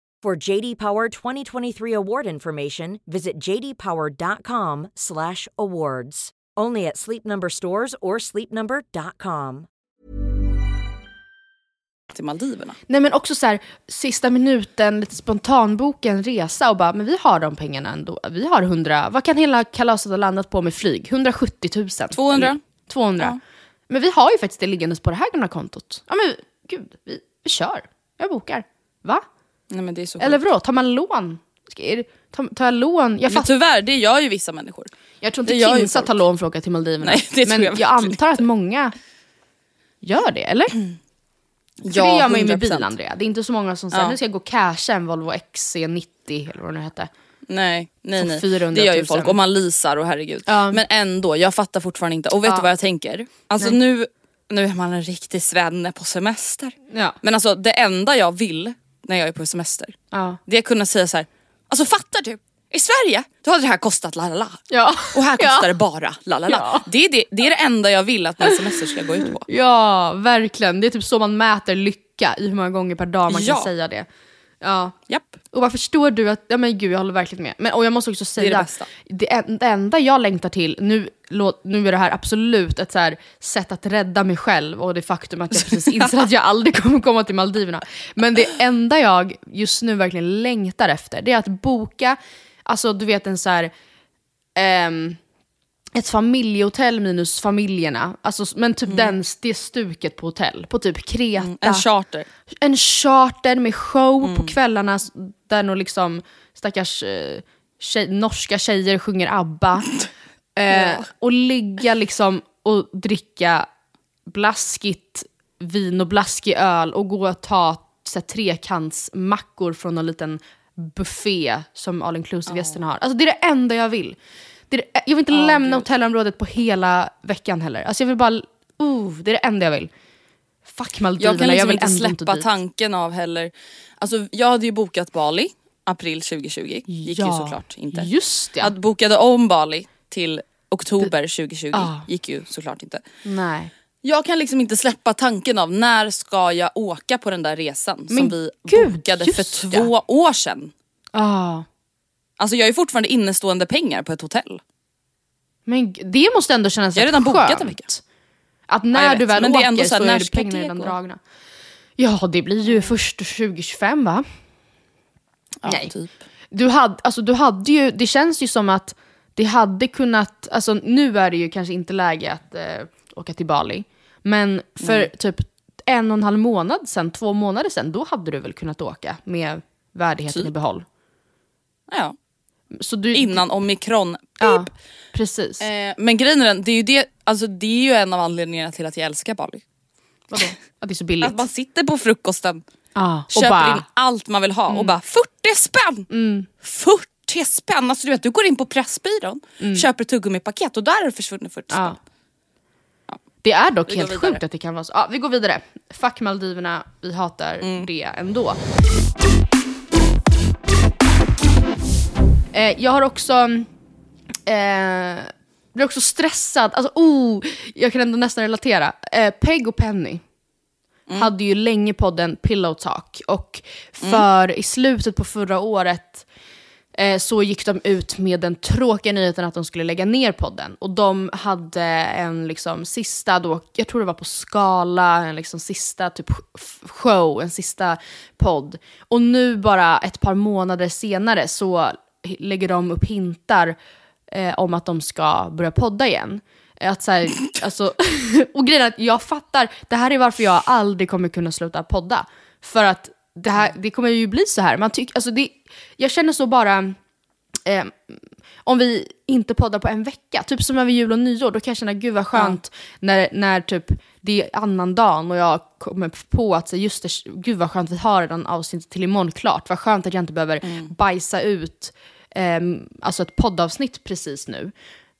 Speaker 1: For JD Power 2023 award information, visit jdpower.com/awards. Only at Sleep Number stores or sleepnumber.com.
Speaker 2: till Maldiverna.
Speaker 3: Nej men också så här, sista minuten, lite spontanboka en resa och bara, men vi har de pengarna ändå. Vi har 100, vad kan hela kalaset ha landat på med flyg? 170 000?
Speaker 2: 200.
Speaker 3: Eller 200.
Speaker 2: Ja.
Speaker 3: Men vi har ju faktiskt det liggandes på det här gamla kontot. Ja men gud, vi, vi kör. Jag bokar. Va?
Speaker 2: Nej men det är så
Speaker 3: Eller vadå, tar man lån? Ska, tar, tar jag lån? Jag,
Speaker 2: Men
Speaker 3: fatt,
Speaker 2: tyvärr, det gör ju vissa människor.
Speaker 3: jag tror
Speaker 2: det
Speaker 3: inte
Speaker 2: gör ju
Speaker 3: Kinsa
Speaker 2: folk.
Speaker 3: tar lån för att åka till Maldiverna.
Speaker 2: Nej, det tror
Speaker 3: men
Speaker 2: jag
Speaker 3: jag
Speaker 2: verkligen
Speaker 3: antar att många gör det, eller? För det gör man ju med
Speaker 2: 100%.
Speaker 3: bil, Andrea. Det är inte så många som säger
Speaker 2: Ja.
Speaker 3: nu ska jag gå och casha en Volvo XC90 eller vad det nu hette.
Speaker 2: Nej, nej,
Speaker 3: För
Speaker 2: nej.
Speaker 3: 400
Speaker 2: Det gör ju
Speaker 3: 000.
Speaker 2: folk och man leasar och herregud.
Speaker 3: Ja.
Speaker 2: Men ändå, jag fattar fortfarande inte. Och vet
Speaker 3: Ja.
Speaker 2: du vad jag tänker? Alltså nu, nu är man en riktig svenne på semester.
Speaker 3: Ja.
Speaker 2: Men alltså det enda jag vill när jag är på semester,
Speaker 3: Ja.
Speaker 2: det är kunna säga så här. Alltså fattar du? I Sverige, då hade det här kostat la la la.
Speaker 3: Ja.
Speaker 2: Och här kostar
Speaker 3: ja.
Speaker 2: det bara la la la. Det, är det, det är det enda jag vill att min semester ska gå ut på.
Speaker 3: Ja, verkligen. Det är typ så man mäter lycka, i hur många gånger per dag man kan säga det. Ja.
Speaker 2: Japp.
Speaker 3: Och vad förstår du att, ja men gud jag håller verkligen med. Men, och jag måste också säga,
Speaker 2: det bästa.
Speaker 3: det, en- det enda jag längtar till, nu, låt, nu är det här absolut ett så här sätt att rädda mig själv och det faktum att jag precis inser att jag aldrig kommer komma till Maldiverna. Men det enda jag just nu verkligen längtar efter, det är att boka, alltså du vet en så här, ehm, ett familjehotell minus familjerna. Alltså, men typ den, det stuket på hotell. På typ Kreta.
Speaker 2: Mm. En charter.
Speaker 3: en charter med show
Speaker 2: Mm.
Speaker 3: på kvällarna där nog liksom stackars eh, tjej, norska tjejer sjunger ABBA. Eh, Och ligga liksom och dricka blaskigt vin och blaskig öl och gå och ta så här, trekantsmackor från en liten buffé som all inclusive-gästerna har. Alltså det är det enda jag vill. Det är det, jag vill inte lämna hotellområdet på hela veckan heller. Alltså jag vill bara, uh, det är det enda jag vill. Fuck Maldiverna,
Speaker 2: Jag kan liksom
Speaker 3: vill
Speaker 2: inte släppa
Speaker 3: dit.
Speaker 2: tanken av heller. Alltså jag hade ju bokat Bali april 2020. Gick ju
Speaker 3: Ja,
Speaker 2: såklart inte.
Speaker 3: Just det.
Speaker 2: Jag bokade om Bali till oktober 2020.
Speaker 3: Ah.
Speaker 2: Gick ju såklart inte.
Speaker 3: Nej.
Speaker 2: Jag kan liksom inte släppa tanken av när ska jag åka på den där resan som
Speaker 3: Men
Speaker 2: vi
Speaker 3: gud,
Speaker 2: bokade för
Speaker 3: det.
Speaker 2: två år sedan.
Speaker 3: Ah.
Speaker 2: Alltså jag är fortfarande innestående pengar på ett hotell.
Speaker 3: Men det måste ändå kännas
Speaker 2: Jag har redan bokat
Speaker 3: skönt.
Speaker 2: en vecka.
Speaker 3: Att
Speaker 2: Ja,
Speaker 3: när
Speaker 2: vet,
Speaker 3: du väl
Speaker 2: men det är
Speaker 3: åker
Speaker 2: ändå så
Speaker 3: så
Speaker 2: här,
Speaker 3: är
Speaker 2: när ska
Speaker 3: pengarna redan dragna. Ja, det blir ju först 2025 va?
Speaker 2: Ja,
Speaker 3: Nej.
Speaker 2: Typ.
Speaker 3: Du hade, alltså, du hade ju, det känns ju som att det hade kunnat, alltså nu är det ju kanske inte läge att eh, åka till Bali. Men för typ en och en halv månad sen, två månader sen, då hade du väl kunnat åka med värdigheten
Speaker 2: Typ.
Speaker 3: i behåll.
Speaker 2: Ja.
Speaker 3: Så du,
Speaker 2: Innan omikron.
Speaker 3: Ja, precis.
Speaker 2: Eh, men grejen är den, det är, ju det, alltså, det är ju en av anledningarna till att jag älskar Bali.
Speaker 3: Vadå? Att det är så billigt.
Speaker 2: Att man sitter på frukosten,
Speaker 3: och
Speaker 2: köper
Speaker 3: bara, Mm.
Speaker 2: in allt man vill ha och bara 40 spänn! 40 spänn! Alltså du vet, du går in på Pressbyrån, köper tuggummi-paket och där är det försvunnit 40 spänn.
Speaker 3: Mm. Ja. Det är dock
Speaker 2: Vi
Speaker 3: helt sjukt att det kan vara så. Ja, vi går vidare. Fuck Maldiverna, vi hatar
Speaker 2: Mm.
Speaker 3: det ändå. Eh, jag har också... Eh, blir också stressad. Alltså, oh, jag kan ändå nästan relatera. Eh, Peg och Penny
Speaker 2: Mm.
Speaker 3: hade ju länge podden Pillow Talk. Och för i slutet på förra året eh, så gick de ut med den tråkiga nyheten att de skulle lägga ner podden. Och de hade en liksom sista, då, jag tror det var på Skala, en liksom sista typ sh- show, en sista podd. Och nu bara ett par månader senare så lägger de upp hintar eh, om att de ska börja podda igen. Att så här, alltså, och grejen är att jag fattar, det här är varför jag aldrig kommer kunna sluta podda. För att det, här, det kommer ju bli så här. Man tyck, alltså det, jag känner så bara, eh, om vi inte poddar på en vecka, typ som över jul och nyår, då kan jag känna gud vad skönt när, när typ det är annan dagen och jag kommer på att så, just det, gud vad skönt vi har redan avsnittet till imorgon klart. Vad skönt att jag inte behöver bajsa ut ehm, alltså ett poddavsnitt precis nu.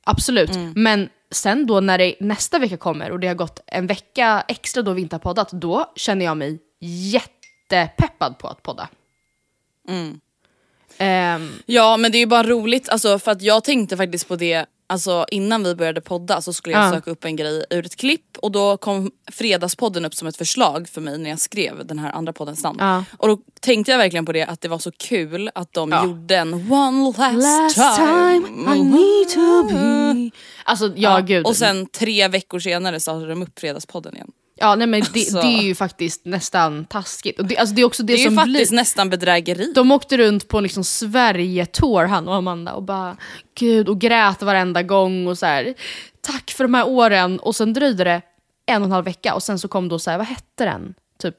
Speaker 3: Absolut, men sen då när det nästa vecka kommer och det har gått en vecka extra då vi inte har poddat, då känner jag mig jättepeppad på att podda. Ehm,
Speaker 2: Ja men det är ju bara roligt alltså, för att jag tänkte faktiskt på det Alltså innan vi började podda så skulle jag
Speaker 3: Ja.
Speaker 2: söka upp en grej ur ett klipp och då kom Fredagspodden upp som ett förslag för mig när jag skrev den här andra poddens namn.
Speaker 3: Ja.
Speaker 2: Och då tänkte jag verkligen på det att det var så kul att de
Speaker 3: Ja.
Speaker 2: gjorde en one last,
Speaker 3: Last time I need to be... Alltså ja, gud.
Speaker 2: Och sen tre veckor senare startade de upp Fredagspodden igen.
Speaker 3: Ja, nej, men det,
Speaker 2: Alltså.
Speaker 3: det är ju faktiskt nästan taskigt. Och det, alltså, det är också det,
Speaker 2: Det, är ju
Speaker 3: som
Speaker 2: faktiskt
Speaker 3: blir...
Speaker 2: nästan bedrägeri.
Speaker 3: De åkte runt på en liksom Sverige-tour han och Amanda och bara gud och grät varenda gång och så här. Tack för de här åren och sen dröjde det en och en halv vecka och sen så kom då så här, vad hette den? Typ.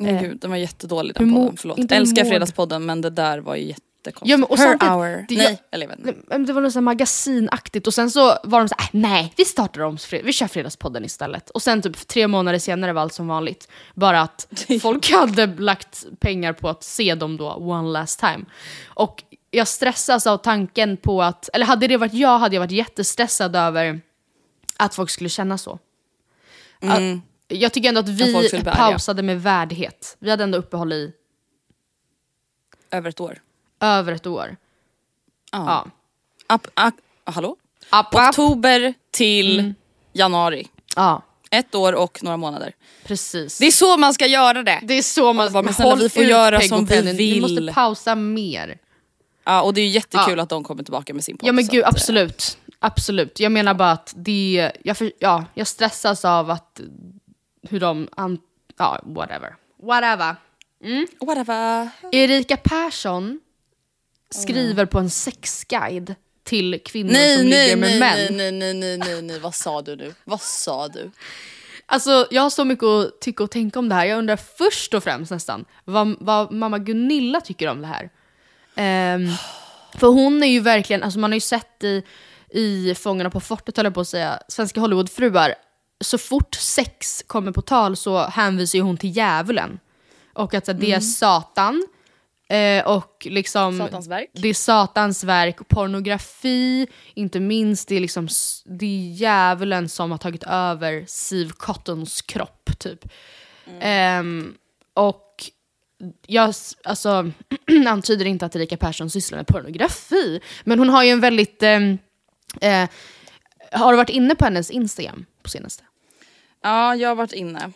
Speaker 2: Men
Speaker 3: eh,
Speaker 2: Gud, den var jättedålig den podden, förlåt. Älskar Fredagspodden men det där var ju jättekonstigt.
Speaker 3: Ja, men och samtidigt-
Speaker 2: hour.
Speaker 3: det-
Speaker 2: Nej, eller jag vet inte.
Speaker 3: Det var något så magasinaktigt och sen så var de så här, "Äh, nej vi startar om, vi kör Fredagspodden istället. Och sen typ tre månader senare var allt som vanligt. Bara att folk hade lagt pengar på att se dem då one last time. Och jag stressas av tanken på att, eller hade det varit jag hade jag varit jättestressad över att folk skulle känna så. Att- Jag tycker ändå att vi pausade med värdighet. Vi hade ändå uppehåll i
Speaker 2: Över ett år.
Speaker 3: Över ett år.
Speaker 2: Ja.
Speaker 3: Ja.
Speaker 2: Up, hallå?
Speaker 3: App, app.
Speaker 2: Oktober till januari.
Speaker 3: Ja,
Speaker 2: Ett år och några månader.
Speaker 3: precis.
Speaker 2: Det är så man ska göra det!
Speaker 3: Det är så man
Speaker 2: bara, men snälla, vi får
Speaker 3: ut,
Speaker 2: göra som vi vill.
Speaker 3: måste pausa mer.
Speaker 2: Ja, och det är jättekul
Speaker 3: Ja.
Speaker 2: att de kommer tillbaka med sin podd.
Speaker 3: Ja men gud,
Speaker 2: eh,
Speaker 3: absolut. Absolut. Jag menar bara att det, jag, för, ja, jag stressas av att hur de, an, ja whatever. Whatever.
Speaker 2: Whatever.
Speaker 3: Erika Persson skriver på en sexguide till kvinnor
Speaker 2: Nej,
Speaker 3: som
Speaker 2: nej,
Speaker 3: ligger med
Speaker 2: nej,
Speaker 3: män.
Speaker 2: nej, nej, nej, nej, nej, vad sa du nu? Vad sa du?
Speaker 3: Alltså jag har så mycket att tycka och tänka om det här. Jag undrar först och främst nästan vad, vad mamma Gunilla tycker om det här. Ehm, för hon är ju verkligen, alltså man har ju sett i, i Fångarna på fortet höll jag på att säga, Svenska Hollywoodfruar, så fort sex kommer på tal så hänvisar ju hon till djävulen. Och att så, det är Satan. Eh, och liksom,
Speaker 2: Satans verk.
Speaker 3: Det är Satans verk. Pornografi, inte minst. Det är, liksom, det är djävulen som har tagit över Siv Cottons kropp. typ. Ehm, och jag alltså, antyder inte att Erika Persson sysslar med pornografi, men hon har ju en väldigt... ehm, eh, har du varit inne på hennes Instagram på senaste?
Speaker 2: Ja, jag har varit inne.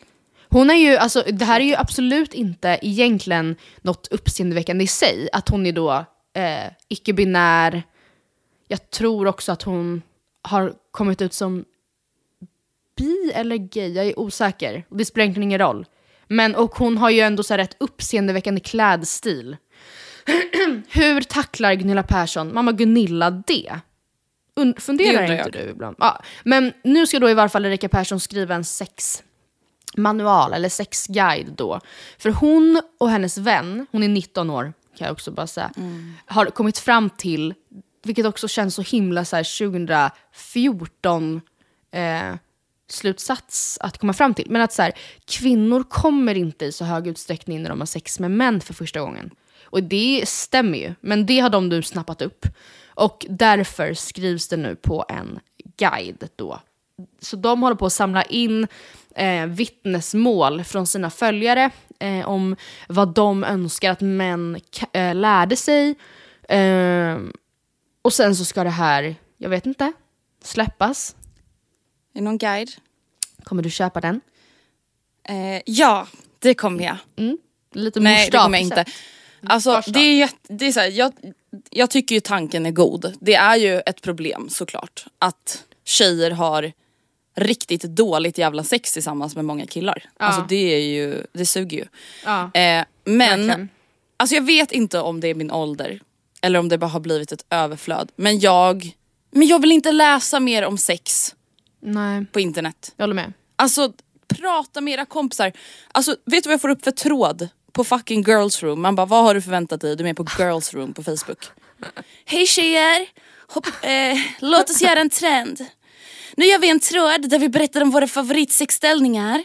Speaker 3: Hon är ju, alltså, det här är ju absolut inte egentligen något uppseendeväckande i sig, att hon är då eh, icke-binär. Jag tror också att hon har kommit ut som bi eller gay, jag är osäker. Det spelar egentligen ingen roll. Men, och hon har ju ändå så här rätt uppseendeväckande klädstil. Hur tacklar Gunilla Persson, mamma Gunilla det? Und-
Speaker 2: Det
Speaker 3: funderar
Speaker 2: undrar
Speaker 3: inte
Speaker 2: jag.
Speaker 3: du ibland? Ja. Men nu ska då i varje fall Erika Persson skriva en sexmanual, eller sexguide då. För hon och hennes vän, hon är 19 år kan jag också bara säga, har kommit fram till, vilket också känns så himla så här 2014 eh, slutsats att komma fram till. Men att så här, kvinnor kommer inte i så hög utsträckning när de har sex med män för första gången. Och det stämmer ju, men det har de nu snappat upp. Och därför skrivs det nu på en guide då. Så de håller på att samla in eh, vittnesmål från sina följare eh, om vad de önskar att män eh, lärde sig. Eh, och sen så ska det här, jag vet inte, släppas.
Speaker 2: Är det någon guide?
Speaker 3: Kommer du köpa den?
Speaker 2: Eh, ja, det kommer jag.
Speaker 3: Lite
Speaker 2: Nej, det kommer jag inte. Alltså,
Speaker 3: Första.
Speaker 2: det är, det är så här, jag, jag tycker ju tanken är god. Det är ju ett problem såklart att tjejer har riktigt dåligt jävla sex tillsammans med många killar. Alltså det är ju, det suger ju.
Speaker 3: Ja.
Speaker 2: Eh, men,
Speaker 3: Verkligen.
Speaker 2: alltså jag vet inte om det är min ålder eller om det bara har blivit ett överflöd. Men jag, men jag vill inte läsa mer om sex
Speaker 3: Nej,
Speaker 2: på internet.
Speaker 3: jag håller med.
Speaker 2: Alltså prata med era kompisar. Alltså vet du vad jag får upp för tråd på fucking girls room? Man bara vad har du förväntat dig? Du är med på girls room på Facebook. Hej tjejer! Hopp, eh, låt oss göra en trend. Nu gör vi en tråd där vi berättar om våra favoritsexställningar.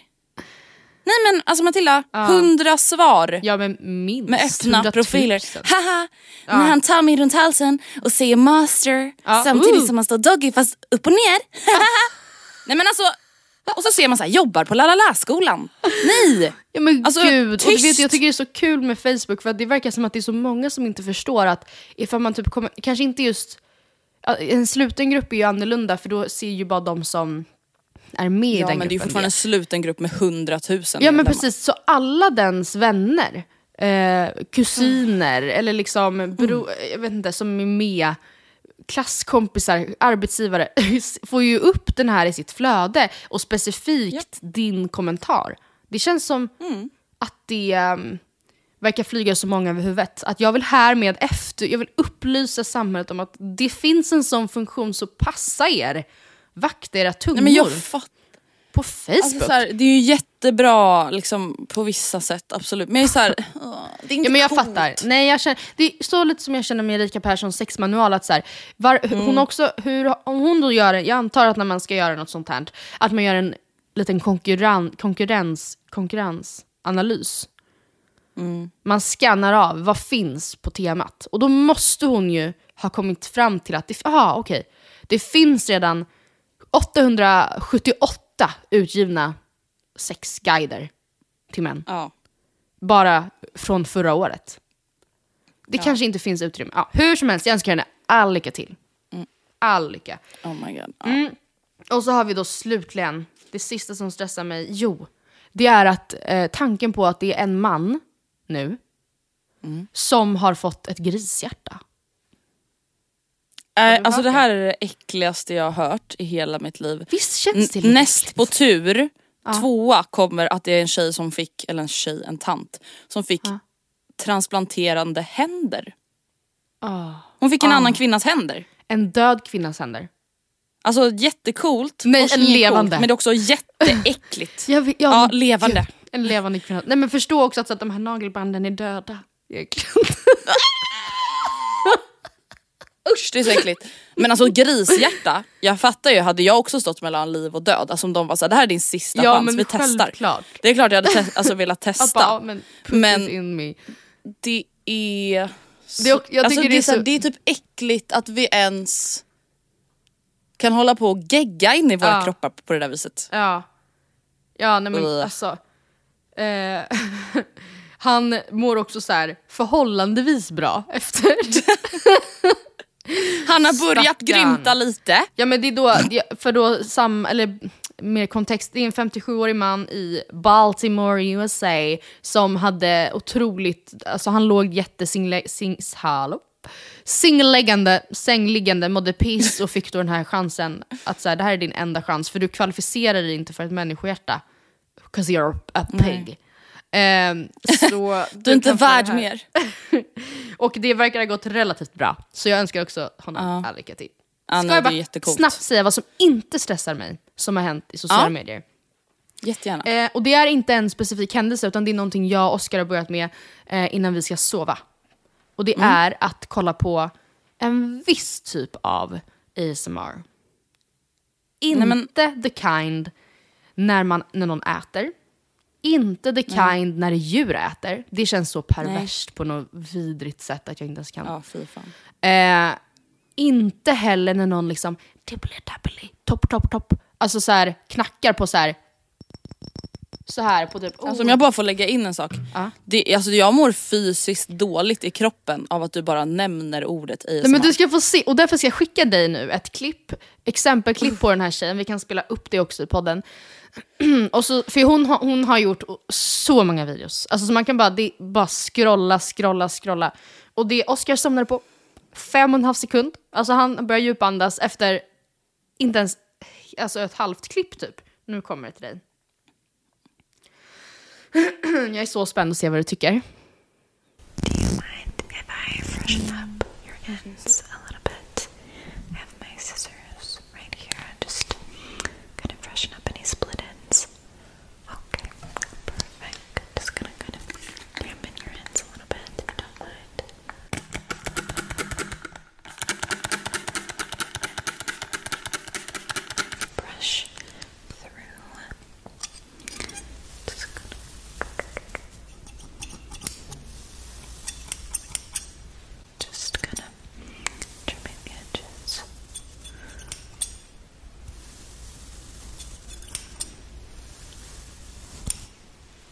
Speaker 2: Nej men alltså Matilda, hundra svar
Speaker 3: Ja men minst.
Speaker 2: med öppna
Speaker 3: 100 000.
Speaker 2: profiler. Haha, när han tar mig runt halsen och säger master
Speaker 3: Ja,
Speaker 2: samtidigt
Speaker 3: uh.
Speaker 2: som han står doggy fast upp och ner. Nej men alltså, och så ser man så här, jobbar på La La La-skolan. Nej!
Speaker 3: Ja men
Speaker 2: Alltså,
Speaker 3: gud, och du vet, jag tycker det är så kul med Facebook för att det verkar som att det är så många som inte förstår att ifall man typ kommer, kanske inte just, en sluten grupp är ju annorlunda för då ser ju bara de som är med i
Speaker 2: Ja
Speaker 3: den
Speaker 2: men det är ju
Speaker 3: gruppen.
Speaker 2: fortfarande en sluten grupp med hundratusen
Speaker 3: Ja men precis, så alla dens vänner, eh, kusiner eller liksom bro, jag vet inte, som är med, klasskompisar, arbetsgivare, får ju upp den här i sitt flöde och specifikt din kommentar. Det känns som att det um, verkar flyga så många över huvudet. Att jag vill härmed efter, jag vill upplysa samhället om att det finns en sån funktion, så passa er. Vakta era tungor
Speaker 2: Nej, men jag fattar.
Speaker 3: på Facebook.
Speaker 2: Alltså, så här, det är ju jättebra liksom, på vissa sätt, absolut. Men jag är så här, åh, det är inte
Speaker 3: Ja, men jag
Speaker 2: coolt.
Speaker 3: fattar. Nej, jag känner, det är så lite som jag känner med Erika Perssons sexmanual. Att så här, var,
Speaker 2: Mm.
Speaker 3: hon också, hur, om hon då gör, jag antar att när man ska göra något sånt här, att man gör en liten konkurren, konkurrens, konkurrensanalys.
Speaker 2: Mm.
Speaker 3: Man skannar av vad finns på temat. Och då måste hon ju ha kommit fram till att det, aha, okej, det finns redan 878 utgivna sexguider till män
Speaker 2: Ja.
Speaker 3: bara från förra året. Det kanske inte finns utrymme. Ja, hur som helst, jag önskar henne all lycka till. All lycka.
Speaker 2: Oh my god. Ja.
Speaker 3: Mm. Och så har vi då slutligen, det sista som stressar mig, jo, det är att eh, tanken på att det är en man nu som har fått ett grishjärta.
Speaker 2: Äh, alltså det här är det äckligaste jag har hört i hela mitt liv.
Speaker 3: Visst känns det lite
Speaker 2: näst
Speaker 3: äckligt?
Speaker 2: på tur, tvåa kommer att det är en tjej som fick, eller en tjej, en tant, som fick transplanterande händer.
Speaker 3: Ah.
Speaker 2: Hon fick en annan kvinnas händer.
Speaker 3: En död kvinnas händer.
Speaker 2: Alltså jättecoolt.
Speaker 3: Nej, en levande.
Speaker 2: coolt, men det är också jätteäckligt.
Speaker 3: Jag, vet- jag,
Speaker 2: Ja, levande.
Speaker 3: gud, en levande kvinna. Nej men förstå också att, så att de här nagelbanden är döda. Egentligen.
Speaker 2: Usch, det är så äckligt. Men alltså grishjärta, jag fattar ju, hade jag också stått mellan liv och död, alltså om de var såhär det här är din sista
Speaker 3: Ja,
Speaker 2: chans,
Speaker 3: men
Speaker 2: vi testar.
Speaker 3: självklart.
Speaker 2: Det är klart jag hade te- alltså, velat testa.
Speaker 3: ja, men
Speaker 2: Men-. Det är... Så,
Speaker 3: Det är
Speaker 2: alltså, det, är så... det är typ äckligt att vi ens kan hålla på och gegga in i våra
Speaker 3: Ja.
Speaker 2: kroppar på det där viset.
Speaker 3: Ja. Ja nej men alltså. Eh, han mår också så här förhållandevis bra efter.
Speaker 2: Han har börjat
Speaker 3: Stackarn.
Speaker 2: grymta lite.
Speaker 3: ja men det är då, för då sam, eller mer kontext, det är en 57-årig man i Baltimore, USA som hade otroligt, alltså han låg jättesingle, sing, hallå? Singläggande, sängliggande, mådde piss och fick då den här chansen att så här, det här är din enda chans för du kvalificerar dig inte för ett människohjärta. 'Cause you're a pig. Ehm, så
Speaker 2: Du är inte värd mer.
Speaker 3: Och det verkar ha gått relativt bra. Så jag önskar också honom all lycka till.
Speaker 2: Ja,
Speaker 3: Ska
Speaker 2: nej,
Speaker 3: jag bara snabbt säga vad som inte stressar mig, som har hänt i sociala
Speaker 2: Ja.
Speaker 3: medier.
Speaker 2: Jättegärna.
Speaker 3: Eh, och det är inte en specifik händelse, utan det är någonting jag och Oskar har börjat med eh, innan vi ska sova. Och det
Speaker 2: Mm.
Speaker 3: är att kolla på en viss typ av ASMR. Inte
Speaker 2: men-
Speaker 3: the kind när, man, när någon äter. Inte the kind när djur äter. Det känns så perverst på något vidrigt sätt att jag inte ens kan.
Speaker 2: Ja, fy.
Speaker 3: Eh, inte heller när någon liksom tibbly dabbly, topp, topp, topp. Alltså så här knackar på så här. Så här på typ...
Speaker 2: Alltså, om jag bara får lägga in en sak.
Speaker 3: Ja.
Speaker 2: Det, alltså, jag mår fysiskt dåligt i kroppen av att du bara nämner ordet ASMR.
Speaker 3: Nej, men du ska få se, och därför ska jag skicka dig nu ett klipp, exempelklipp på den här tjejen, vi kan spela upp det också i podden. och så, för hon, har- hon har gjort så många videos, alltså så man kan bara, det, bara scrolla, scrolla, scrolla. Och det Oscar somnade på fem och en halv sekund, alltså han börjar djupandas efter inte ens alltså ett halvt klipp typ. Nu kommer det till dig. jag är så spänd att se vad du tycker.
Speaker 5: Do you mind if I freshen up your ends a little bit? I have my scissors right here. Just kind of freshen up any split ends. Okay, perfect. Just gonna kind of dampen your ends a little bit if you don't mind. Brush through. Just gonna Just kind of trimming the edges.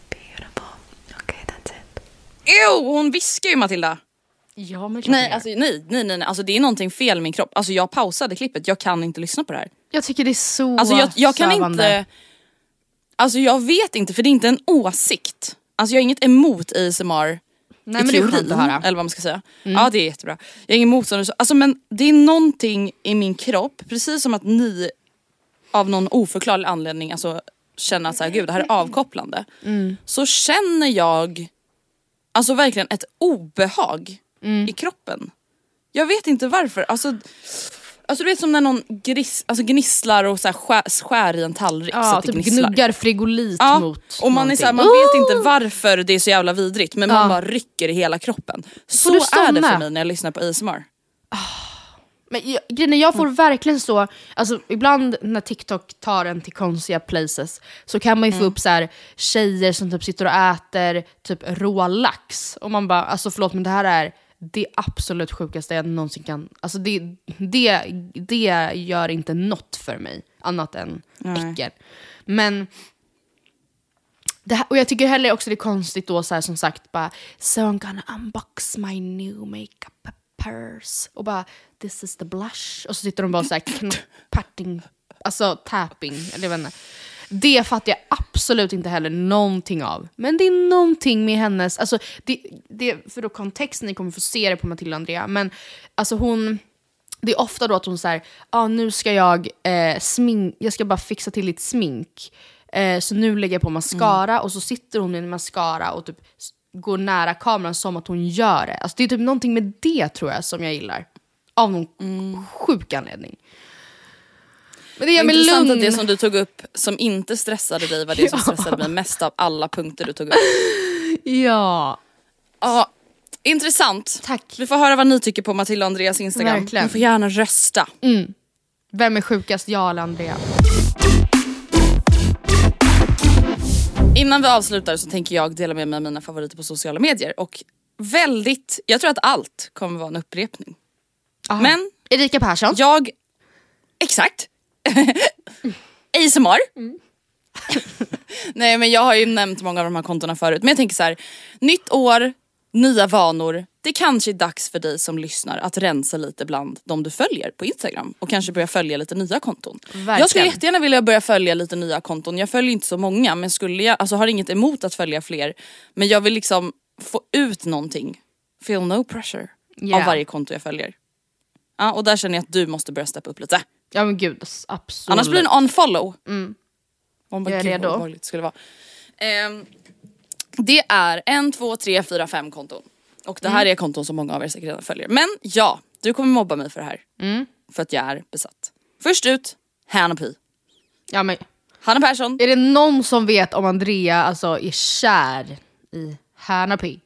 Speaker 5: Beautiful. Okay, that's it.
Speaker 2: Ew, hon viskar ju Matilda.
Speaker 3: Ja, men
Speaker 2: Nej, alltså, nej, nej, nej, nej, alltså det är någonting fel med min kropp. Alltså jag pausade klippet, jag kan inte lyssna på det här.
Speaker 3: Jag tycker det är så
Speaker 2: Alltså jag, jag kan
Speaker 3: sövande.
Speaker 2: inte... Alltså jag vet inte, för det är inte en åsikt. Alltså jag har inget emot ASMR
Speaker 3: Nej,
Speaker 2: i
Speaker 3: men det är
Speaker 2: teorin,
Speaker 3: skönt att höra. Mm.
Speaker 2: eller vad man ska säga. Ja det är jättebra. Jag har inget motstånd, alltså men det är någonting i min kropp, precis som att ni av någon oförklarlig anledning alltså, känner att så här, gud det här är avkopplande.
Speaker 3: Mm.
Speaker 2: Så känner jag alltså verkligen ett obehag
Speaker 3: Mm.
Speaker 2: i kroppen. Jag vet inte varför. Alltså, alltså du vet som när någon gris, alltså gnisslar och så skär, skär i en tallrik så
Speaker 3: Ja,
Speaker 2: att det
Speaker 3: typ
Speaker 2: gnisslar.
Speaker 3: gnuggar frigolit
Speaker 2: Ja,
Speaker 3: mot
Speaker 2: och man, är så här, man
Speaker 3: någonting.
Speaker 2: vet inte varför det är så jävla vidrigt men man
Speaker 3: Ja.
Speaker 2: bara rycker i hela kroppen. Så är det för mig när jag lyssnar på ASMR.
Speaker 3: Men jag, grejen är, jag får verkligen så, alltså ibland när TikTok tar en till konstiga places så kan man ju få upp så här tjejer som typ sitter och äter typ rå lax. Och man bara, alltså förlåt men det här är det absolut sjukaste jag någonsin kan, alltså det, det, det gör inte något för mig annat än äckel. Men det här, och jag tycker heller också det är konstigt då så här, som sagt bara So I'm gonna unbox my new makeup purse och bara this is the blush och så sitter de bara så här patting, alltså tapping, eller jag vet inte. Det fattar jag absolut inte heller någonting av. Men det är någonting med hennes, alltså det, det, för då kontexten, ni kommer få se det på Matilda och Andrea, men alltså hon det är ofta då att hon säger, ah, nu ska jag eh, smink, jag ska bara fixa till lite smink. Eh, så nu lägger jag på mascara och så sitter hon med en mascara och typ går nära kameran som att hon gör det. Alltså det är typ någonting med det tror jag som jag gillar. Av någon sjuk anledning. Men det gör mig lugn.
Speaker 2: att det som du tog upp som inte stressade dig var det som stressade mig mest av alla punkter du tog upp.
Speaker 3: Ja.
Speaker 2: Ja, Intressant.
Speaker 3: Tack.
Speaker 2: Vi får höra vad ni tycker på Matilda och Andreas Instagram.
Speaker 3: Verkligen.
Speaker 2: Ni får gärna rösta.
Speaker 3: Vem är sjukast, jag eller Andrea?
Speaker 2: Innan vi avslutar så tänker jag dela med mig av mina favoriter på sociala medier. Och väldigt, jag tror att allt kommer vara en upprepning.
Speaker 3: Aha.
Speaker 2: Men
Speaker 3: Erika Persson.
Speaker 2: jag, exakt. ASMR. Nej men jag har ju nämnt många av de här kontona förut. Men jag tänker så här, nytt år, nya vanor. Det kanske är dags för dig som lyssnar att rensa lite bland de du följer på Instagram. Och kanske börja följa lite nya konton.
Speaker 3: Verkligen.
Speaker 2: Jag skulle jättegärna vilja börja följa lite nya konton. Jag följer inte så många men skulle jag, alltså har inget emot att följa fler. Men jag vill liksom få ut någonting. Feel no pressure.
Speaker 3: Ja.
Speaker 2: Av varje konto jag följer. Ja, och där känner jag att du måste börja steppa upp lite.
Speaker 3: Ja men gud, absolut.
Speaker 2: Annars blir det en unfollow. Oh
Speaker 3: Jag är redo.
Speaker 2: Vad det skulle vara. Ehm, det är en, två, tre, fyra, fem konton. Och det här
Speaker 3: Mm.
Speaker 2: är konton som många av er säkert redan följer. Men ja, du kommer mobba mig för det här.
Speaker 3: Mm.
Speaker 2: För att jag är besatt. Först ut, Hanna Pi.
Speaker 3: Ja, men,
Speaker 2: Hanna Persson.
Speaker 3: är det någon som vet om Andrea alltså, är kär i Hanna P?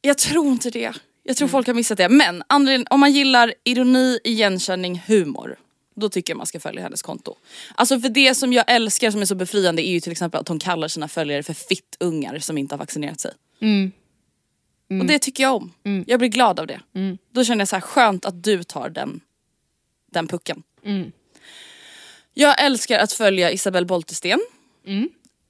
Speaker 2: Jag tror inte det. Jag
Speaker 3: Mm.
Speaker 2: tror folk har missat det. Men om man gillar ironi, igenkänning, humor. Då tycker jag man ska följa hennes konto. Alltså för det som jag älskar som är så befriande är ju till exempel att hon kallar sina följare för fittungar som inte har vaccinerat sig. Och det tycker jag om. Jag blir glad av det. Då känner jag så här skönt att du tar den, den pucken. Jag älskar att följa Isabelle Boltesten.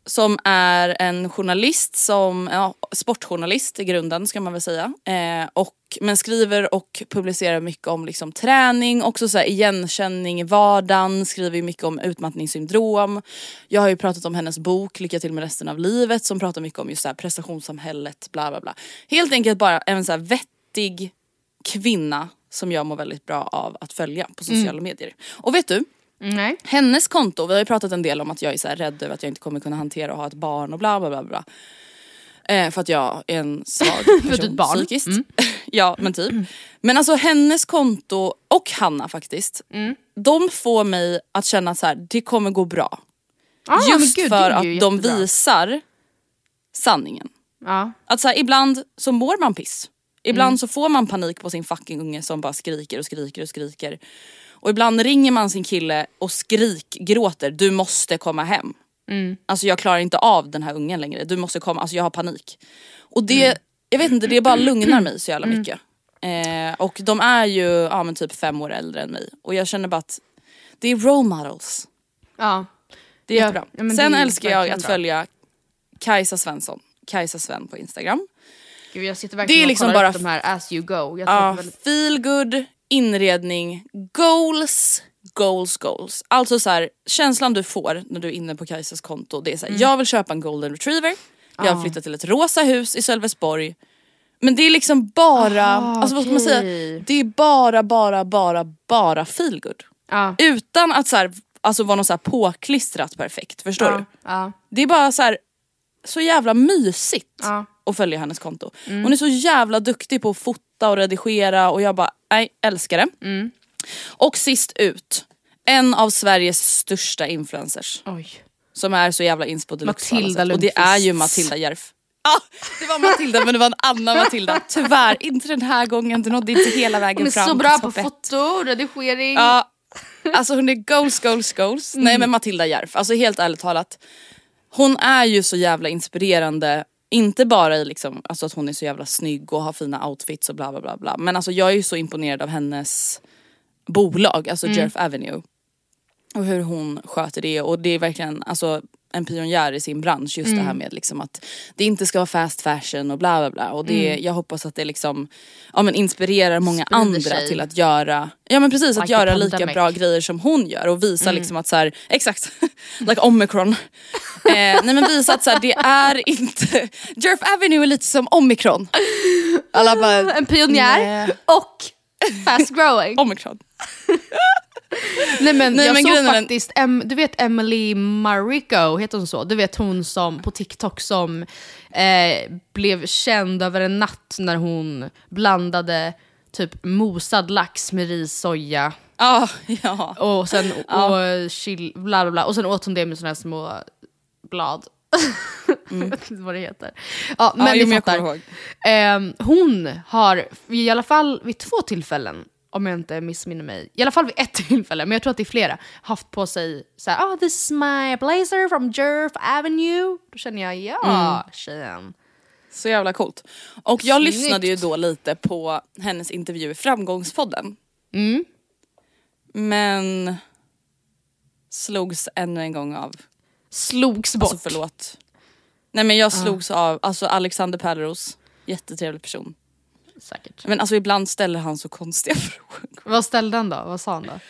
Speaker 2: Som är en journalist, som, ja, sportjournalist i grunden ska man väl säga. Eh, och, men skriver och publicerar mycket om liksom, träning, också så här, igenkänning i vardagen, skriver mycket om utmattningssyndrom. Jag har ju pratat om hennes bok Lycka till med resten av livet som pratar mycket om just så här, prestationssamhället, bla bla bla. Helt enkelt bara en så här, vettig kvinna som jag mår väldigt bra av att följa på sociala medier. Och vet du?
Speaker 3: Nej.
Speaker 2: Hennes konto, vi har ju pratat en del om att jag är så rädd över att jag inte kommer kunna hantera att ha ett barn och bla bla bla. bla. Eh, för att jag är en svag person
Speaker 3: ett barn.
Speaker 2: psykiskt. ja men typ. Men alltså hennes konto och Hanna faktiskt. De får mig att känna att så här, det kommer gå bra.
Speaker 3: Ah,
Speaker 2: Just
Speaker 3: gud,
Speaker 2: för att
Speaker 3: ju
Speaker 2: de
Speaker 3: jättebra.
Speaker 2: visar sanningen.
Speaker 3: Ja.
Speaker 2: Att så här, ibland så mår man piss. Ibland
Speaker 3: Mm.
Speaker 2: så får man panik på sin fucking unge som bara skriker och skriker och skriker. Och ibland ringer man sin kille och skrikgråter, du måste komma hem.
Speaker 3: Mm.
Speaker 2: Alltså jag klarar inte av den här ungen längre, du måste komma, alltså jag har panik. Och det,
Speaker 3: Mm.
Speaker 2: jag vet inte, det bara lugnar mig så jävla mycket. Eh, och de är ju ja, men typ fem år äldre än mig. Och jag känner bara att det är role models.
Speaker 3: ja.
Speaker 2: Det är jättebra.
Speaker 3: ja,
Speaker 2: Sen
Speaker 3: är
Speaker 2: älskar jag att
Speaker 3: bra.
Speaker 2: följa Kajsa Svensson, Kajsa Sven på Instagram.
Speaker 3: Gud, jag sitter verkligen
Speaker 2: Det är
Speaker 3: och
Speaker 2: liksom
Speaker 3: kollar
Speaker 2: bara
Speaker 3: upp de här as you go. Jag
Speaker 2: Ja, feel good, inredning, goals, goals, goals. Alltså så här, känslan du får när du är inne på Kajsas konto det är så
Speaker 3: Mm.
Speaker 2: jag vill köpa en golden retriever, jag vill flytta till ett rosa hus i Sölvesborg. Men det är liksom bara,
Speaker 3: Ah,
Speaker 2: alltså vad ska man säga, det är bara, bara, bara, bara feel good.
Speaker 3: Ja.
Speaker 2: Utan att så här, alltså vara något så här påklistrat perfekt, förstår
Speaker 3: Ja.
Speaker 2: du?
Speaker 3: Ja.
Speaker 2: Det är bara så här, så jävla mysigt
Speaker 3: Ja.
Speaker 2: att följa hennes konto. Hon är så jävla duktig på att fota och redigera och jag bara, nej, älskar det. Och sist ut, en av Sveriges största influencers
Speaker 3: Oj.
Speaker 2: som är så jävla inspo deluxe på
Speaker 3: Matilda.
Speaker 2: Och det är ju. Matilda Järf. Ja, det var Matilda men det var en annan Matilda. Tyvärr, inte den här gången. Du nådde inte hela vägen
Speaker 3: Hon är
Speaker 2: fram.
Speaker 3: så bra på foto, redigering.
Speaker 2: Ja, alltså hon är goals, goals, goals.
Speaker 3: Mm.
Speaker 2: Nej men Matilda Järf, alltså helt ärligt talat. Hon är ju så jävla inspirerande. Inte bara i liksom, alltså att hon är så jävla snygg och har fina outfits och bla bla bla. bla. Men alltså jag är ju så imponerad av hennes bolag, alltså
Speaker 3: Mm.
Speaker 2: Jerf Avenue. Och hur hon sköter det och det är verkligen alltså, en pionjär i sin bransch just det
Speaker 3: Mm.
Speaker 2: här med liksom att det inte ska vara fast fashion och bla bla bla. Och det, jag hoppas att det liksom ja, men inspirerar många
Speaker 3: Mm. Sprider
Speaker 2: andra
Speaker 3: sig.
Speaker 2: till att göra, ja men precis, att
Speaker 3: Like
Speaker 2: göra
Speaker 3: the
Speaker 2: lika
Speaker 3: pandemic.
Speaker 2: bra grejer som hon gör och visa
Speaker 3: Mm.
Speaker 2: liksom att så här, exakt, like omikron. eh, nej men visa att så här, det är inte, Jerf Avenue är lite som omikron. Alla bara,
Speaker 3: En pionjär
Speaker 2: Nej.
Speaker 3: och fast growing.
Speaker 2: omikron.
Speaker 3: Nej men
Speaker 2: Nej,
Speaker 3: jag
Speaker 2: men
Speaker 3: såg faktiskt, em, du vet Emily Mariko, heter hon så? Du vet hon som på TikTok som eh, blev känd över en natt när hon blandade typ mosad lax med ris, soja
Speaker 2: Ja, ja.
Speaker 3: och sen och chill, bla bla bla. Och sen åt hon det med såna här små blad. Jag vet inte vad det heter. Ja, men
Speaker 2: ja,
Speaker 3: ni fattar. Ehm, hon har i alla fall vid två tillfällen, om jag inte missminner mig, i alla fall vid ett tillfälle, men jag tror att det är flera, haft på sig så här, oh this is my blazer from Jerf Avenue. Då känner jag, ja tjejen.
Speaker 2: Så jävla coolt. Och jag
Speaker 3: Snyggt.
Speaker 2: lyssnade ju då lite på hennes intervju i Framgångspodden.
Speaker 3: Mm.
Speaker 2: Men slogs ännu en gång av,
Speaker 3: Slogs bort.
Speaker 2: alltså förlåt. Nej men jag slogs av, alltså Alexander Pärleros, jättetrevlig person.
Speaker 3: Säkert.
Speaker 2: Men alltså ibland ställer han så konstiga frågor.
Speaker 3: Vad ställde han då? Vad sa han då?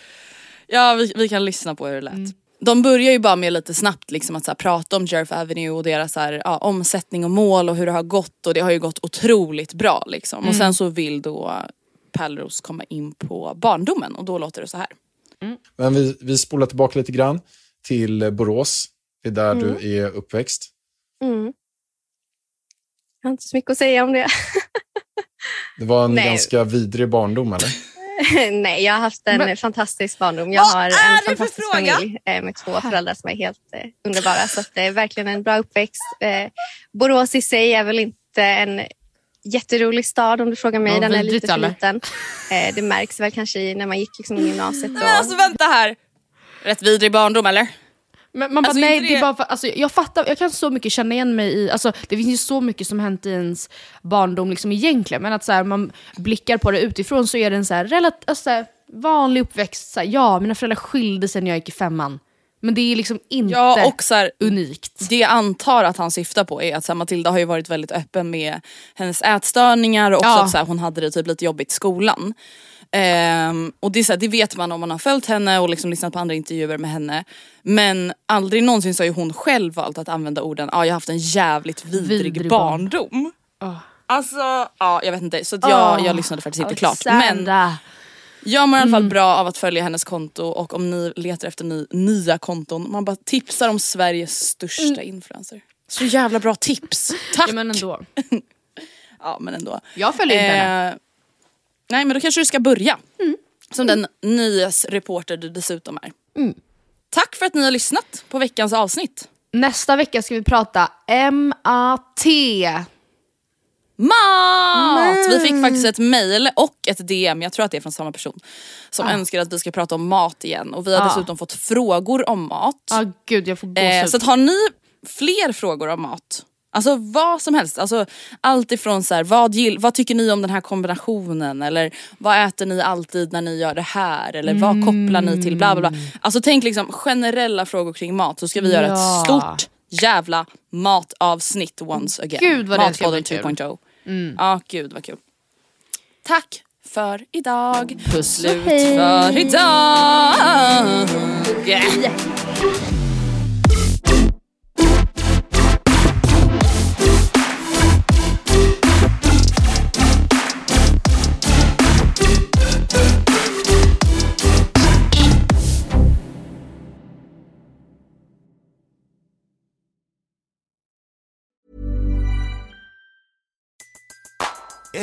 Speaker 2: Ja vi, vi kan lyssna på hur det lät. De börjar ju bara med lite snabbt liksom att så här, prata om Jerf Avenue och deras så här, ja, omsättning och mål och hur det har gått och det har ju gått otroligt bra liksom. Och sen så vill då Pärleros komma in på barndomen och då låter det så här.
Speaker 6: Men vi, vi spolar tillbaka lite grann till Borås. Det är där du är uppväxt.
Speaker 7: Mm. Jag har inte så mycket att säga om det.
Speaker 6: Det var en
Speaker 7: Nej.
Speaker 6: ganska vidrig barndom, eller?
Speaker 7: Nej, jag har haft en
Speaker 3: Men-
Speaker 7: fantastisk barndom. Jag
Speaker 2: Vad
Speaker 7: har en fantastisk familj eh, med två föräldrar som är helt eh, underbara. Så att det är verkligen en bra uppväxt. Eh, Borås i sig är väl inte en jätterolig stad om du frågar mig.
Speaker 3: Ja,
Speaker 7: Den är lite för liten. Eh, det märks väl kanske i när man gick liksom i gymnasiet.
Speaker 2: Nej men alltså vänta här. Rätt vidrig barndom eller?
Speaker 3: Men man bara,
Speaker 2: Alltså,
Speaker 3: nej,
Speaker 2: inte
Speaker 3: det är bara för, alltså, jag fattar, jag kan så mycket känna igen mig i, alltså, det finns ju så mycket som hänt i ens barndom liksom, egentligen, men att så här, man blickar på det utifrån så är det en så här, relat, alltså, så här, vanlig uppväxt. Så här, ja, mina föräldrar skilde sig när jag gick i femman. Men det är liksom inte
Speaker 2: Ja och så här,
Speaker 3: unikt.
Speaker 2: det jag antar att han syftar på är att så här, Matilda har ju varit väldigt öppen med hennes ätstörningar och också
Speaker 3: Ja.
Speaker 2: att så här, hon hade det typ lite jobbigt i skolan. Ehm, och det, är så här, det vet man om man har följt henne och liksom lyssnat på andra intervjuer med henne. Men aldrig någonsin så har ju hon själv valt att använda orden ja jag har haft en jävligt vidrig,
Speaker 3: Vidrig
Speaker 2: barndom. Alltså ja jag vet inte så jag, jag lyssnade faktiskt inte klart. Men jag mår i alla
Speaker 3: Mm.
Speaker 2: fall bra av att följa hennes konto och om ni letar efter ny, nya konton, man bara tipsar om Sveriges största influencer. Så jävla bra tips! Tack!
Speaker 3: Ja, men ändå.
Speaker 2: Ja men ändå.
Speaker 3: Jag följer inte henne.
Speaker 2: Nej men då kanske du ska börja. Som den nyhetsreporter du dessutom är. Tack för att ni har lyssnat på veckans avsnitt.
Speaker 3: Nästa vecka ska vi prata MAT.
Speaker 2: Mat! Vi fick faktiskt ett mail och ett DM, jag tror att det är från samma person, som önskar att vi ska prata om mat igen. Och vi har
Speaker 3: Ah.
Speaker 2: dessutom fått frågor om mat.
Speaker 3: Ja gud jag får.
Speaker 2: Eh, så att har ni fler frågor om mat, alltså vad som helst. Alltså, allt ifrån så här, vad, gill, vad tycker ni om den här kombinationen? Eller vad äter ni alltid när ni gör det här? Eller vad kopplar ni till? Bla, bla, bla. Alltså tänk liksom generella frågor kring mat så ska vi göra
Speaker 3: Ja.
Speaker 2: ett stort jävla matavsnitt once again.
Speaker 3: Gud, vad det
Speaker 2: Matpodden
Speaker 3: bli kul.
Speaker 2: 2.0. Ja gud vad kul. Tack för idag.
Speaker 3: Puss
Speaker 2: Slut
Speaker 3: hej.
Speaker 2: för idag.